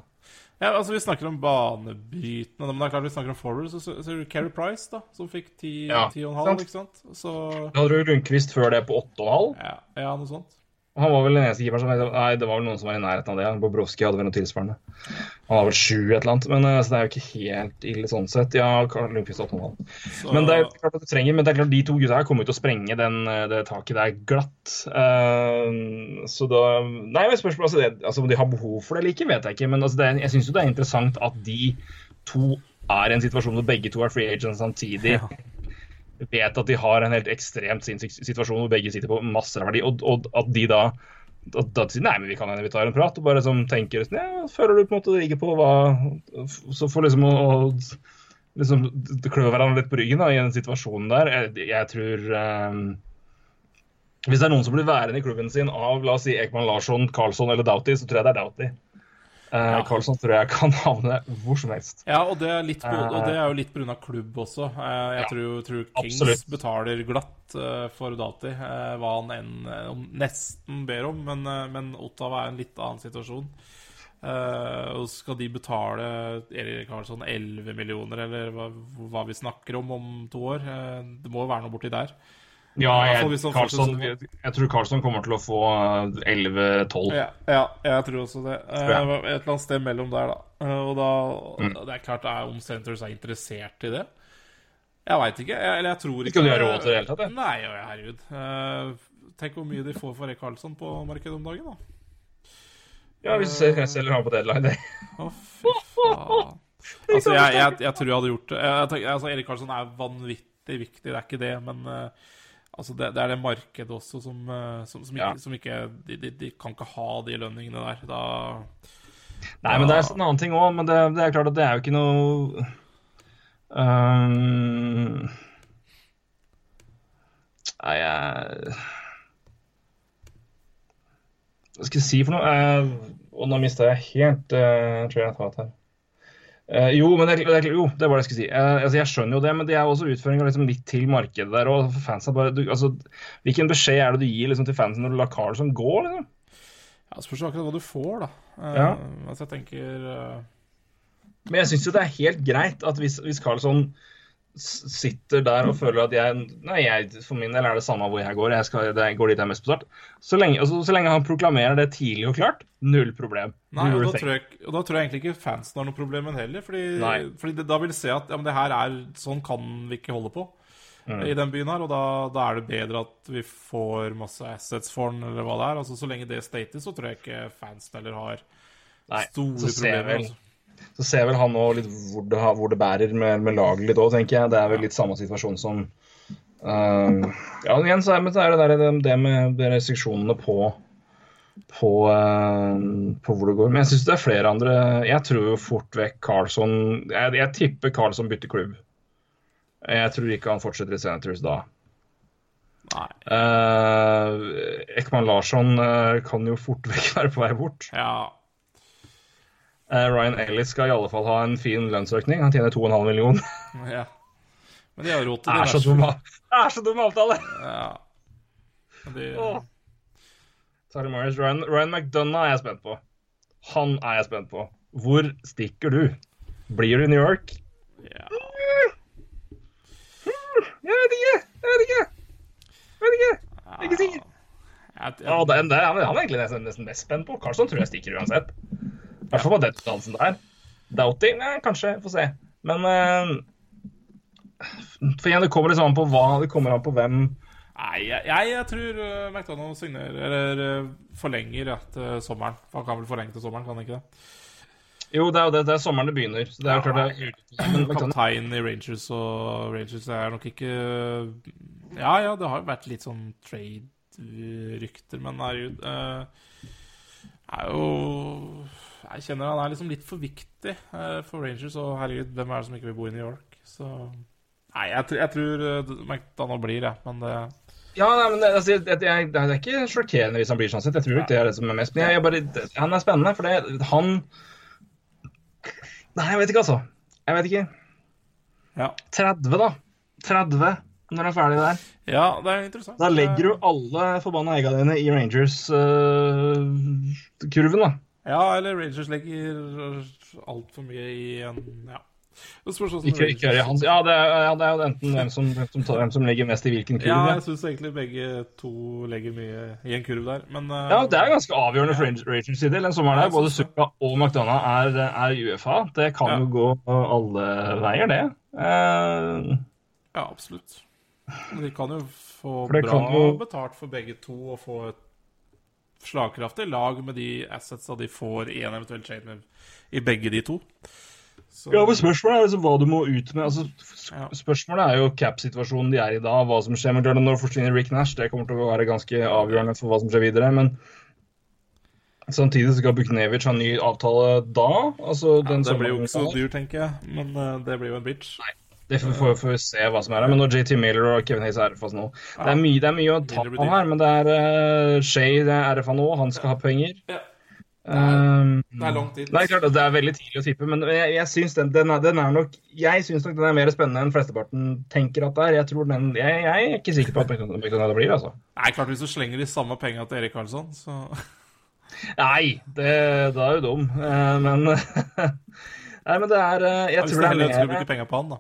C: ja, altså, Vi snakker om banebrytende, men det er klart vi snakker om forward. Så ser du Keri Price, da, som fikk 10
B: Ja,
C: 10,5,
B: sant.
C: ikke sant? Så
B: Da hadde du Lundqvist før det på 8,5.
C: ja, ja, noe sånt.
B: Han var vel den eneste keeperen som Nei, det var vel noen som var i nærheten av det. Bobrovskij hadde vel noe tilsvarende. Han har vel sju et eller annet. Men eh, så det er jo ikke helt ille sånn sett. Ja, Karl Lundqvist har 8,5.
C: Så,
B: Men det er klart at du trenger, men det er klart de to gutta her kommer jo til å sprenge den, eh, det taket der glatt. Uh, så da Nei, men spørsmålet altså, det, altså, Om de har behov for det eller ikke, vet jeg ikke. Men altså, det er, jeg syns jo det er interessant at de to er i en situasjon hvor begge to er free agents samtidig.
C: Ja.
B: Vet at de har en helt ekstremt sinnssyk situasjon hvor begge sitter på masser av verdi, og, og at de da at, sier, Nei, men vi kan hende vi tar en prat, og bare som tenker sånn, ja, Føler du på en måte det ligger på hva Så for liksom å, å liksom klø hverandre litt på ryggen da, i den situasjonen der. Jeg, jeg tror eh, Hvis det er noen som blir værende i klubben sin av la oss si Ekman Larsson, Karlsson eller Doughty, så tror jeg det er Doughty. Eh, Karlsson tror jeg kan havne hvor som helst.
C: Ja, og det er, litt på, og det er jo litt pga. klubb også. Eh, Jeg
B: Ja,
C: tror, tror Kings
B: absolutt.
C: betaler glatt eh, for Dati, eh, hva han enn eh, nesten ber om. Men, eh, men Ottawa er en litt annen situasjon. Eh, og skal de betale Erik Karlsson 11 millioner, eller hva, hva vi snakker om om to år? Eh, det må jo være noe borti der.
B: Ja,
C: I hvert fall
B: jeg, Karlsson, jeg, jeg tror Karlsson kommer til å få eh, 11-12.
C: Ja, ja, jeg tror også det. Eh,
B: jeg.
C: Et eller annet sted mellom der, da. Eh, Og da
B: Mm.
C: Det er klart er om Centres er interessert i det. Jeg veit ikke. Jeg, eller jeg tror ikke
B: Ikke de har råd til det i det hele tatt.
C: Nei, herregud. Eh, tenk hvor mye de får for Erik Karlsson på markedet om dagen, da.
B: Ja, hvis jeg selger han på deadline. det.
C: Å, fy faen. Altså, jeg, jeg, jeg tror jeg hadde gjort det. Jeg, altså, Erik Karlsson er vanvittig viktig, det er ikke det, men eh, altså, det, det er det markedet også som, eh, som, som ikke, som ikke de, de, de kan ikke ha de lønningene der. Da
B: Nei, men det er en annen ting òg. Men det, det er klart at det er jo ikke noe um, Nei, jeg Hva skal jeg si for noe? Jeg, og nå mista jeg helt uh, tror jeg jeg tar her. Eh, jo, men det, det, jo, det var det jeg skulle si. Uh, altså, jeg skjønner jo det, men det er også utføringa liksom, litt til markedet der. Og fansen bare, du, altså, hvilken beskjed er det du gir liksom, til fansen når du lar Carlson gå? Liksom?
C: Ja, Spørs akkurat hva du får, da. Uh,
B: Ja.
C: Altså, jeg tenker
B: Men jeg syns jo det er helt greit at hvis, hvis Carlson sitter der og føler at jeg Nei, jeg, for min del er det samme hvor jeg går. Jeg, skal, jeg går dit jeg er mest på start. Så lenge, altså, så lenge han proklamerer det tidlig og klart, null problem.
C: Nei, og da, tror jeg, og da tror jeg egentlig ikke fansen har noe problem heller. Fordi, fordi det, da vil de se at ja, det her er, sånn kan vi ikke holde på
B: Mm.
C: i den byen her. Og da, da er det bedre at vi får masse assets for den, eller hva det er. Altså, så lenge det er status, så tror jeg ikke fansen heller har
B: Nei,
C: store
B: så ser
C: problemer.
B: vel-
C: Altså.
B: Så ser vel han òg litt hvor det, hvor det bærer med, med laget litt òg, tenker jeg. Det er vel litt samme situasjon som uh, Ja, igjen så er, det der, det, det med restriksjonene på på, uh, på hvor det går. Men jeg syns det er flere andre Jeg tror jo fort vekk Carlsson Jeg, jeg tipper Carlsson bytter klubb. Jeg tror ikke han fortsetter i Senators da.
C: Nei.
B: Uh, Ekman Larsson eh, kan jo fort vekk være på vei bort.
C: Ja.
B: Eh, Ryan Ellis skal i alle fall ha en fin lønnsøkning. Han tjener 2,5 millioner.
C: ja. Men de har råd til
B: Det er så dum, det er så dum avtale!
C: Ja. De,
B: Oh. Morris, Ryan, Ryan McDonough er jeg spent på. Han er jeg spent på. Hvor stikker du? Blir du i New York?
C: ja.
B: Jeg vet ikke! Jeg vet ikke! Jeg vet ikke! Jeg er ikke sikker. Ja,
C: det,
B: den han er egentlig nesten, nesten mest spent på. Carlsson tror jeg stikker uansett. I hvert fall på den dansen der. Doughty? ja, kanskje. Får se. Men uh, For igjen, det kommer liksom an på hva. Det kommer an på hvem.
C: Nei, jeg, jeg, jeg tror McDonald's McDonald signerer Eller uh, forlenger ja, til sommeren. Han kan vel forlenge til sommeren, kan han ikke det?
B: Jo, det er jo det, det er sommeren det begynner. Så det er klart det er men
C: Kaptein i Rangers, og Rangers er nok ikke Ja, ja, det har jo vært litt sånn trade-rykter, men herregud Det er jo Jeg kjenner han er liksom litt for viktig uh, for Rangers, og herregud, hvem er det som ikke vil bo i New York? Så Nei, jeg, jeg tror uh, McDonald blir, jeg, men det
B: Ja, nei, men det, altså, jeg, er, det er ikke sjokkerende hvis han blir sånn sett. Jeg tror ikke det er det som er mest. Men jeg, jeg bare, han er spennende, for det, han Nei, jeg vet ikke, altså. Jeg vet ikke.
C: Ja.
B: 30, da. 30 når du er ferdig der.
C: ja, det er interessant.
B: Da legger du alle forbanna egga dine i Rangers-kurven, da.
C: Ja, eller Rangers legger altfor mye i en Ja.
B: Ikke, ikke hans. Ja, det er, ja, det er jo enten hvem som, hvem, som, tar- hvem som legger mest i hvilken kurv.
C: Ja, jeg syns egentlig begge to legger mye i en kurv der, men uh,
B: ja, det er ganske avgjørende for Rangers- Rangers sin del. Den sommeren der, både Suka og McDonagh er, er UFA. Det kan
C: Ja.
B: jo gå alle veier, det. Uh,
C: Ja, absolutt. Men de kan jo få bra
B: jo-
C: betalt for begge to og få et slagkraftig lag med de assetsa de får i en eventuell trade i begge de to. Så,
B: Ja, men Spørsmålet er liksom hva du må ut med. Altså, spørsmålet er jo cap-situasjonen de er i da, hva som skjer med Jordan. Når forsvinner Rick Nash? Det kommer til å være ganske avgjørende for hva som skjer videre. Men samtidig skal Buknevic ha ny avtale da. Altså,
C: ja, det blir jo ikke så dyr, tenker jeg, men uh, det blir jo en bitch.
B: Det får vi se hva som er her. Men når JT Miller og Kevin Hayes er RFA nå Det er mye, det er mye å ta på her, men det er uh, Shay det er RFA nå. Han skal ha penger.
C: Ja.
B: Um,
C: Det er langt dit.
B: Nei, klart Det er veldig tidlig å tippe, men jeg, jeg syns den, den, er, den er nok Jeg syns nok den er mer spennende enn flesteparten tenker at det er. Jeg tror den, jeg, jeg er ikke sikker på at McDonald's blir, altså.
C: Nei, klart hvis du slenger de samme penga til Erik Karlsson, så
B: Nei, det, da er du dum. Eh, men Nei, men det er eh, Jeg
C: Hvis
B: tror
C: du
B: det
C: heller
B: er
C: ønsker å bruke penga på han, da.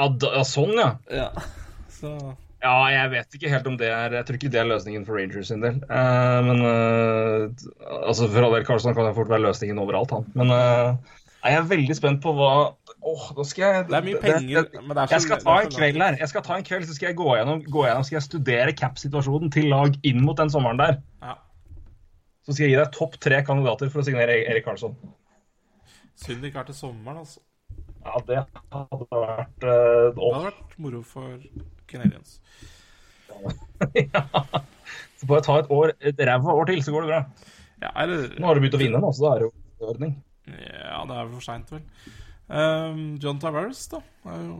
B: Ja, Sånn, ja.
C: Ja. Så
B: Ja, jeg vet ikke helt om det er Jeg tror ikke det er løsningen for Rangers sin del. Eh, men eh, altså For all del, Karlsson kan jo fort være løsningen overalt, han. Men eh, jeg er veldig spent på hva Åh, nå skal jeg
C: Det er mye penger, men det er så-
B: Jeg skal ta
C: er
B: en kveld her. Jeg skal ta en kveld, så skal jeg gå gjennom, gå gjennom skal jeg studere cap-situasjonen til lag inn mot den sommeren der.
C: ja.
B: Så skal jeg gi deg topp tre kandidater for å signere Erik Karlsson.
C: Synd det ikke er til sommeren, altså.
B: Ja, det hadde vært uh,
C: Det hadde vært moro for Canadians.
B: ja. Så bare ta et år, et ræva år til, så går det bra.
C: Ja, eller
B: Nå har du begynt å vinne, nå, så da er det jo ordning.
C: Ja, det er vel for seint, vel. Um, John Tavares, da. Er jo.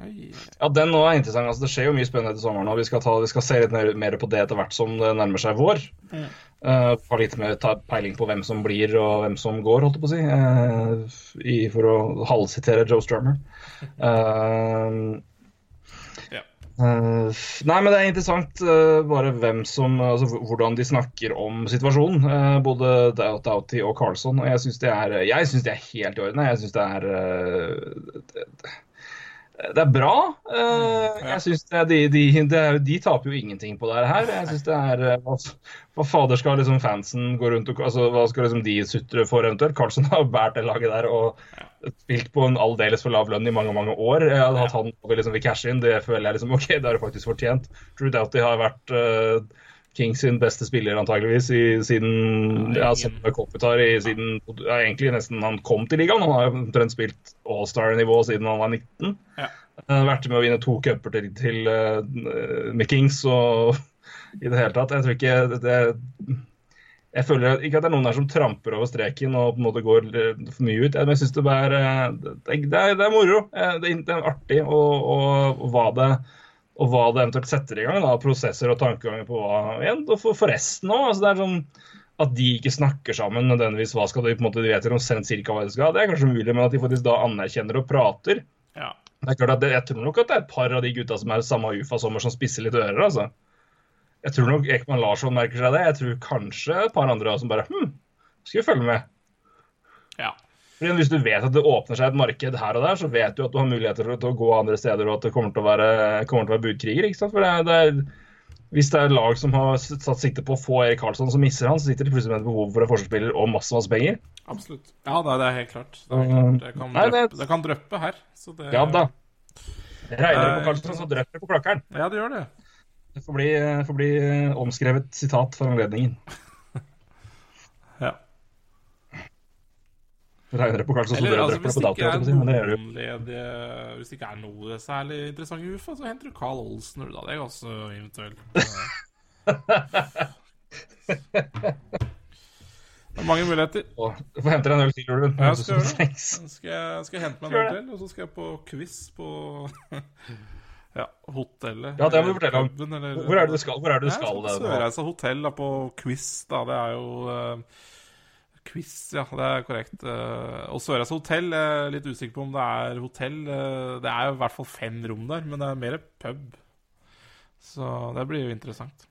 B: Ja, den nå er interessant. Altså, det skjer jo mye spennende til sommeren. og Vi skal, ta, vi skal se litt mer, mer på det etter hvert som det nærmer seg vår.
C: Mm.
B: Uh, få litt mer peiling på hvem som blir og hvem som går, holdt jeg på å si. Uh, i, for å halvsitere Joe Strummer. Uh,
C: Ja.
B: Eh, nei, men det er interessant bare hvem som Altså hvordan de snakker om situasjonen. både Doughty og Carlson. Og jeg syns det det er helt i orden. Jeg syns det er det, det er bra. Eh, jeg synes det er, de, de, er, de taper jo ingenting på det her. Jeg synes det er eh, hva, hva fader skal liksom fansen gå rundt og altså, Hva skal liksom de sutre for eventuelt? Carlsen har båret det laget der og spilt på en aldeles for lav lønn i mange mange år. Jeg hadde hatt han over liksom vil cashe inn, det føler jeg liksom OK, det har du faktisk fortjent. True Doughty har vært eh, Kings sin beste spiller antageligvis i, siden ja, Kopitar i siden ja, egentlig nesten han kom til ligaen. Han har omtrent spilt All-Star-nivå siden han var 19.
C: Ja.
B: Uh, vært med å vinne to cuper til, til uh, med Kings og i det hele tatt. Jeg tror ikke det, det jeg føler ikke at det er noen der som tramper over streken og på en måte går eh, for mye ut. Men jeg syns det, eh, det, det, er, moro. Eh, Det er, det er artig. Og, og, og, hva det, og hva det eventuelt setter i gang. Da, prosesser og tankeganger på hva igjen. Og for, for resten òg. Altså det er sånn at de ikke snakker sammen nødvendigvis hva skal de på en måte, de vet omtrent cirka hva de skal. Det er kanskje mulig, men at de faktisk da anerkjenner og prater.
C: Ja.
B: Det er klart at det, Jeg tror nok at det er et par av de gutta som er samme UFA-sommer, som spisser litt ører. altså. Jeg tror nok Ekman Larsson merker seg det. Jeg tror kanskje et par andre som bare Hm, skal vi følge med?
C: ja.
B: Fordi Hvis du vet at det åpner seg et marked her og der, så vet du at du har muligheter til å gå andre steder, og at det kommer til å være, kommer til å være budkriger. ikke sant? For det det er, Hvis det er lag som har satt sikte på å få Erik Karlsson, så misser han, så sitter de plutselig med et behov for en forsvarsspiller og masse masse penger.
C: Absolutt. Ja, det, det er helt klart. Det, klart. det, kan, drøppe, kan drøppe her. Så det,
B: Ja da. Regner det
C: Eh,
B: på Karlsson, så drøpper det på klokkeren.
C: Ja, det gjør det.
B: Det får bli, får bli eh, omskrevet sitat for anledningen.
C: Ja.
B: Regner på Karlsson,
C: Eller altså, hvis det ikke er noen ledige Hvis det ikke er noe særlig interessant i UFA, så henter du Carl Olsen, da. Det er også eventuelt. Det er mange muligheter.
B: Du får hente deg en øl til, Ulven.
C: Ja, jeg skal gjøre det. Skal jeg, skal jeg hente meg en øl til, og så skal jeg på quiz på ja, hotellet.
B: Ja, det må du fortelle om.
C: eller-
B: Hvor er det du skal? Hvor er det du skal?
C: Sørreisa hotell da, på quiz, da. Det er jo eh, Quiz, ja. Det er korrekt. Eh, og Sørreisa hotell, er litt usikker på om det er hotell. eh, det er jo i hvert fall fem rom der, men det er mer pub. Så det blir jo interessant.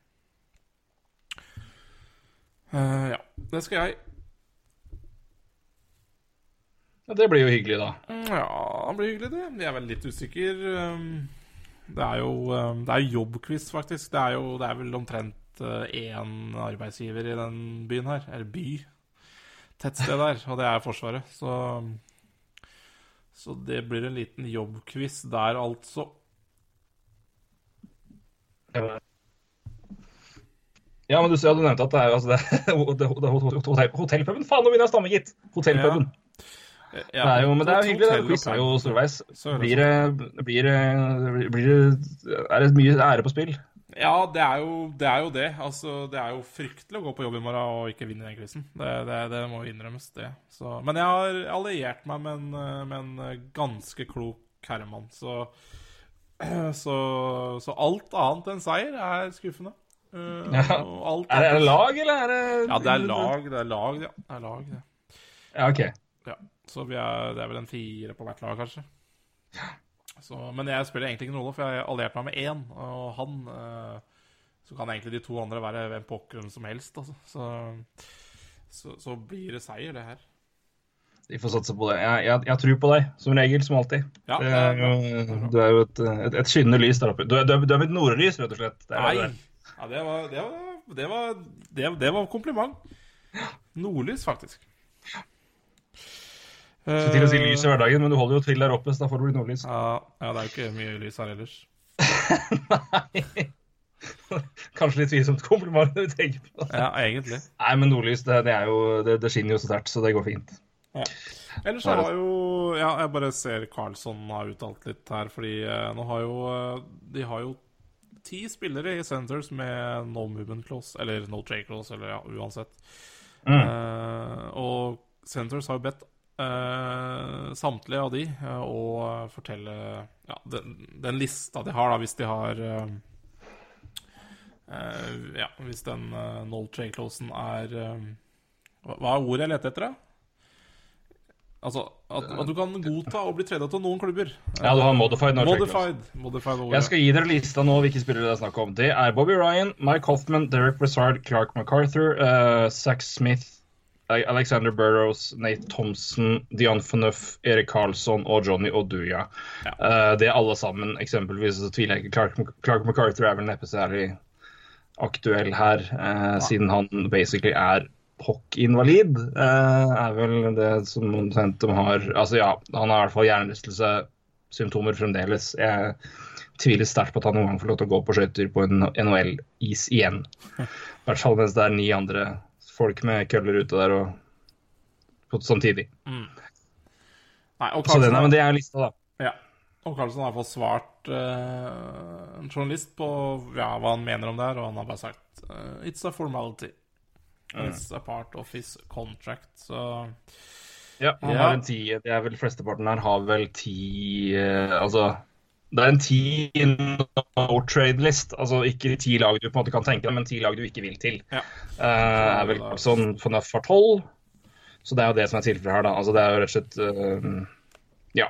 C: Eh, ja. Det skal jeg.
B: Ja, det blir jo hyggelig, da.
C: Mm, Ja, det blir hyggelig, det. Jeg er vel litt usikker. Um, Det er jo um, Det er jobbquiz, faktisk. Det er jo Det er vel omtrent én arbeidsgiver i den byen her. Eller by. Tettsted der. Og det er Forsvaret. Så Så det blir en liten jobbquiz der, altså.
B: Ja, men du, ja, du nevnte at det er, altså, det, det, det, det, hotell, hotellpuben. Faen, nå begynner jeg å stamme, gitt! Hotellpuben.
C: Ja,
B: Det er jo, men det er jo hyggelig. det. Quiz er jo storveis.
C: Så det
B: Blir det, blir blir Er det mye ære på spill?
C: Ja, det er, jo, det er jo det. Altså, det er jo fryktelig å gå på jobb i morgen og ikke vinne den quizen. Det, det, det må innrømmes, det. Så, men jeg har alliert meg med en, med en ganske klok herremann, så, så Så alt annet enn seier er skuffende. Uh,
B: Ja. Er det, lag, eller er det
C: Ja, det er lag, det er lag, ja. Det er lag, det.
B: Ja, OK.
C: Ja, så vi er, det er vel en fire på hvert lag, kanskje. Så, men jeg spiller egentlig ikke noen rolle, for jeg har alliert meg med én, og han eh, Så kan egentlig de to andre være hvem pokker som helst, altså. Så, så, så blir det seier, det her.
B: Vi får satse på det. Jeg, jeg, jeg tror på deg, som regel, som alltid.
C: Ja,
B: det er jo, du er jo et, et, et skinnende lys der oppe. Du er, du du er mitt nordlys, rett og slett. Det
C: Nei!
B: det.
C: Ja, det var Det var, det var, det, det var kompliment. Nordlys, faktisk.
B: Skulle til å si lys i hverdagen, men du holder jo til der oppe, så da får du bli nordlys.
C: Ja, ja, det er jo ikke mye lys her ellers. Nei.
B: Kanskje litt tvilsomt kompliment når du tenker på det.
C: Ja, egentlig.
B: Nei, men nordlys, det, det, er jo, det, det skinner jo så sterkt, så det går fint.
C: Ja. Ellers så har jo Ja, jeg bare ser Carlsson har uttalt litt her, fordi eh, nå har jo eh, De har jo ti spillere i Centers med no movement clause, eller no trade clause, eller ja, uansett. Eh, og Centers har jo bedt eh, samtlige av de uh, og fortelle ja, den, den lista de har, da, hvis de har uh, Ja, hvis den uh, no trade-closen er hva, hva er ordet jeg leter etter, da? Altså, at, at du kan godta å bli trada til noen klubber.
B: Ja, du har modified nå.
C: Modified. Modified ordet.
B: Jeg skal gi dere lista nå hvilke spillere det er snakk om. Det er Bobby Ryan, Mike Hoffman, Derek Brassard, Clark MacArthur, uh, Zack Smith, Alexander Burrows, Nate Thompson, Dian Phaneuf, Erik Karlsson og Johnny Oduya.
C: Ja.
B: Uh, det er alle sammen. Eksempelvis så tviler jeg ikke Clark, Clark MacArthur er vel neppe særlig aktuell her, uh, siden han basically er hockeyinvalid. Uh, er vel det som omtrent de har Altså ja, han har i hvert fall hjernerystelsessymptomer fremdeles. Jeg tviler sterkt på at han noen gang får lov til å gå på skøyter på en NHL-is igjen. I hvert fall mens det er ni andre folk med køller ute der og på, samtidig.
C: Nei, og
B: Så det, er, men det er lista, da.
C: ja. og Karlsson har fall svart uh, en journalist på ja, hva han mener om det her, og han har bare sagt uh, It's a formality. It's a part of his contract. Så
B: Ja, han
C: Ja.
B: har en ti, det er vel Flesteparten her har vel ti uh, Altså det er en ti no trade-list. Altså ikke ti lag du på en måte kan tenke deg, men ti lag du ikke vil til.
C: Ja.
B: Uh, er vel sånn Fornuff har tolv. Så det er jo det som er tilfellet her, da. Altså det er jo rett og slett uh, Ja.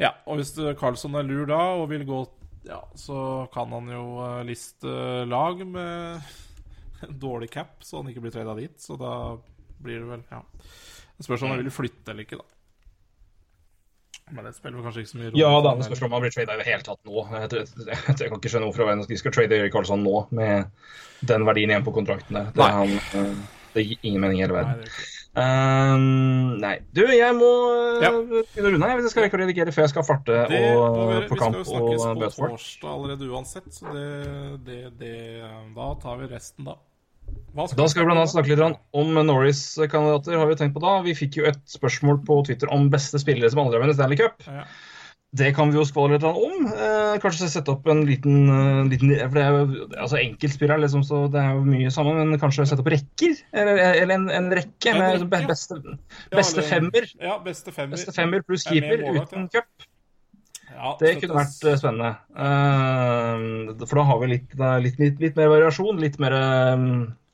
C: Ja, og hvis det- Carlsson er lur da og vil gå Ja, så kan han jo eh, liste lag med en dårlig cap, så han ikke blir trada dit. Så da blir det vel Ja. Det spørs om han vil flytte eller ikke, da. Men det spiller vel kanskje ikke så mye rolle.
B: Ja da, det spørs om han blir trada i det hele tatt nå. Jeg, jeg, jeg, jeg kan ikke skjønne hvorfor veien de skal trade Erik Karlsson nå, med den verdien igjen på kontrakten der. Det, han, eh, det gir ingen mening i hele
C: Nei,
B: verden.
C: er det.
B: Um, nei. Du, jeg må
C: Ja.
B: uh, begynne å runde. Jeg skal rekke å redigere før jeg skal farte
C: Det kamp
B: og,
C: vi
B: på
C: Vi skal jo
B: og
C: snakkes på torsdag allerede uansett, så det, det, det Da tar vi resten da. Hva
B: Da skal vi blant annet snakke litt om Norris-kandidater. har Vi tenkt på da. Vi fikk jo et spørsmål på Twitter om beste spillere som aldri har vunnet Stanley Cup.
C: Ja.
B: Det kan vi jo skåle litt om. Eh, kanskje sette opp en liten, eh, liten For det er jo altså enkeltspillere, liksom, så det er jo mye sammen. Men kanskje sette opp rekker? Eller, eller en, en rekke
C: En
B: med
C: rekke,
B: be- beste,
C: Ja,
B: beste femmer.
C: Ja, beste femmer.
B: Beste femmer pluss
C: Er
B: keeper
C: målet,
B: uten
C: ja.
B: cup.
C: Ja,
B: Det kunne vært eh, spennende. For da har vi litt, litt, litt, litt mer variasjon. Litt mer,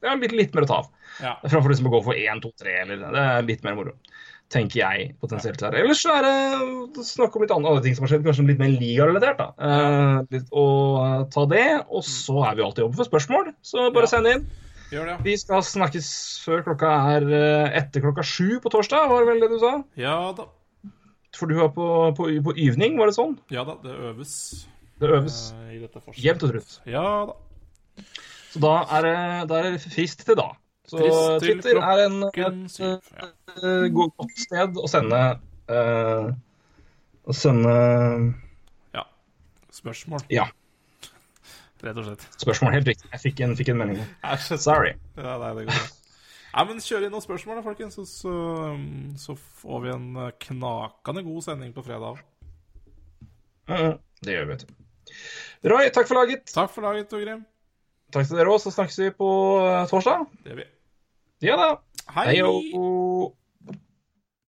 B: eh, er litt, litt mer å ta av.
C: Ja.
B: Framfor liksom å gå for én, to, tre. Eller, det er litt mer moro. Tenker jeg potensielt her. Ellers så er det snakk om litt andre, ting som har skjedd, kanskje litt mer ligarelatert. da. Eh, å eh, ta det. Og så er vi alltid oppe for spørsmål, så bare
C: Ja.
B: send inn.
C: Det,
B: Vi skal snakkes før klokka er eh, etter klokka sju på torsdag, var det vel det du sa?
C: ja. Da.
B: For du var på, på, på yvning, var det sånn?
C: Ja da, det øves
B: Det øves
C: Uh,
B: jevnt og trutt.
C: Ja da.
B: Så da er det, da er det frist til da. Så
C: Frist til
B: Twitter er en, et
C: syv, ja.
B: eh, godt sted å sende uh, Å sende
C: ja. Spørsmål,
B: Ja,
C: rett og slett.
B: spørsmål. Helt riktig. Jeg fikk en, fikk en melding. Sorry.
C: Ja, nei, det går bra. Nei, men Kjør inn noen spørsmål, da, folkens, så, så, så får vi en eh, knakende god sending på fredag.
B: Mm, det gjør vi, vet du. Roy, takk for laget.
C: Takk for laget, Torgrim.
B: Takk til dere òg. Så snakkes vi på eh, torsdag.
C: Det gjør vi.
B: Ja da.
C: Hei!
B: Hei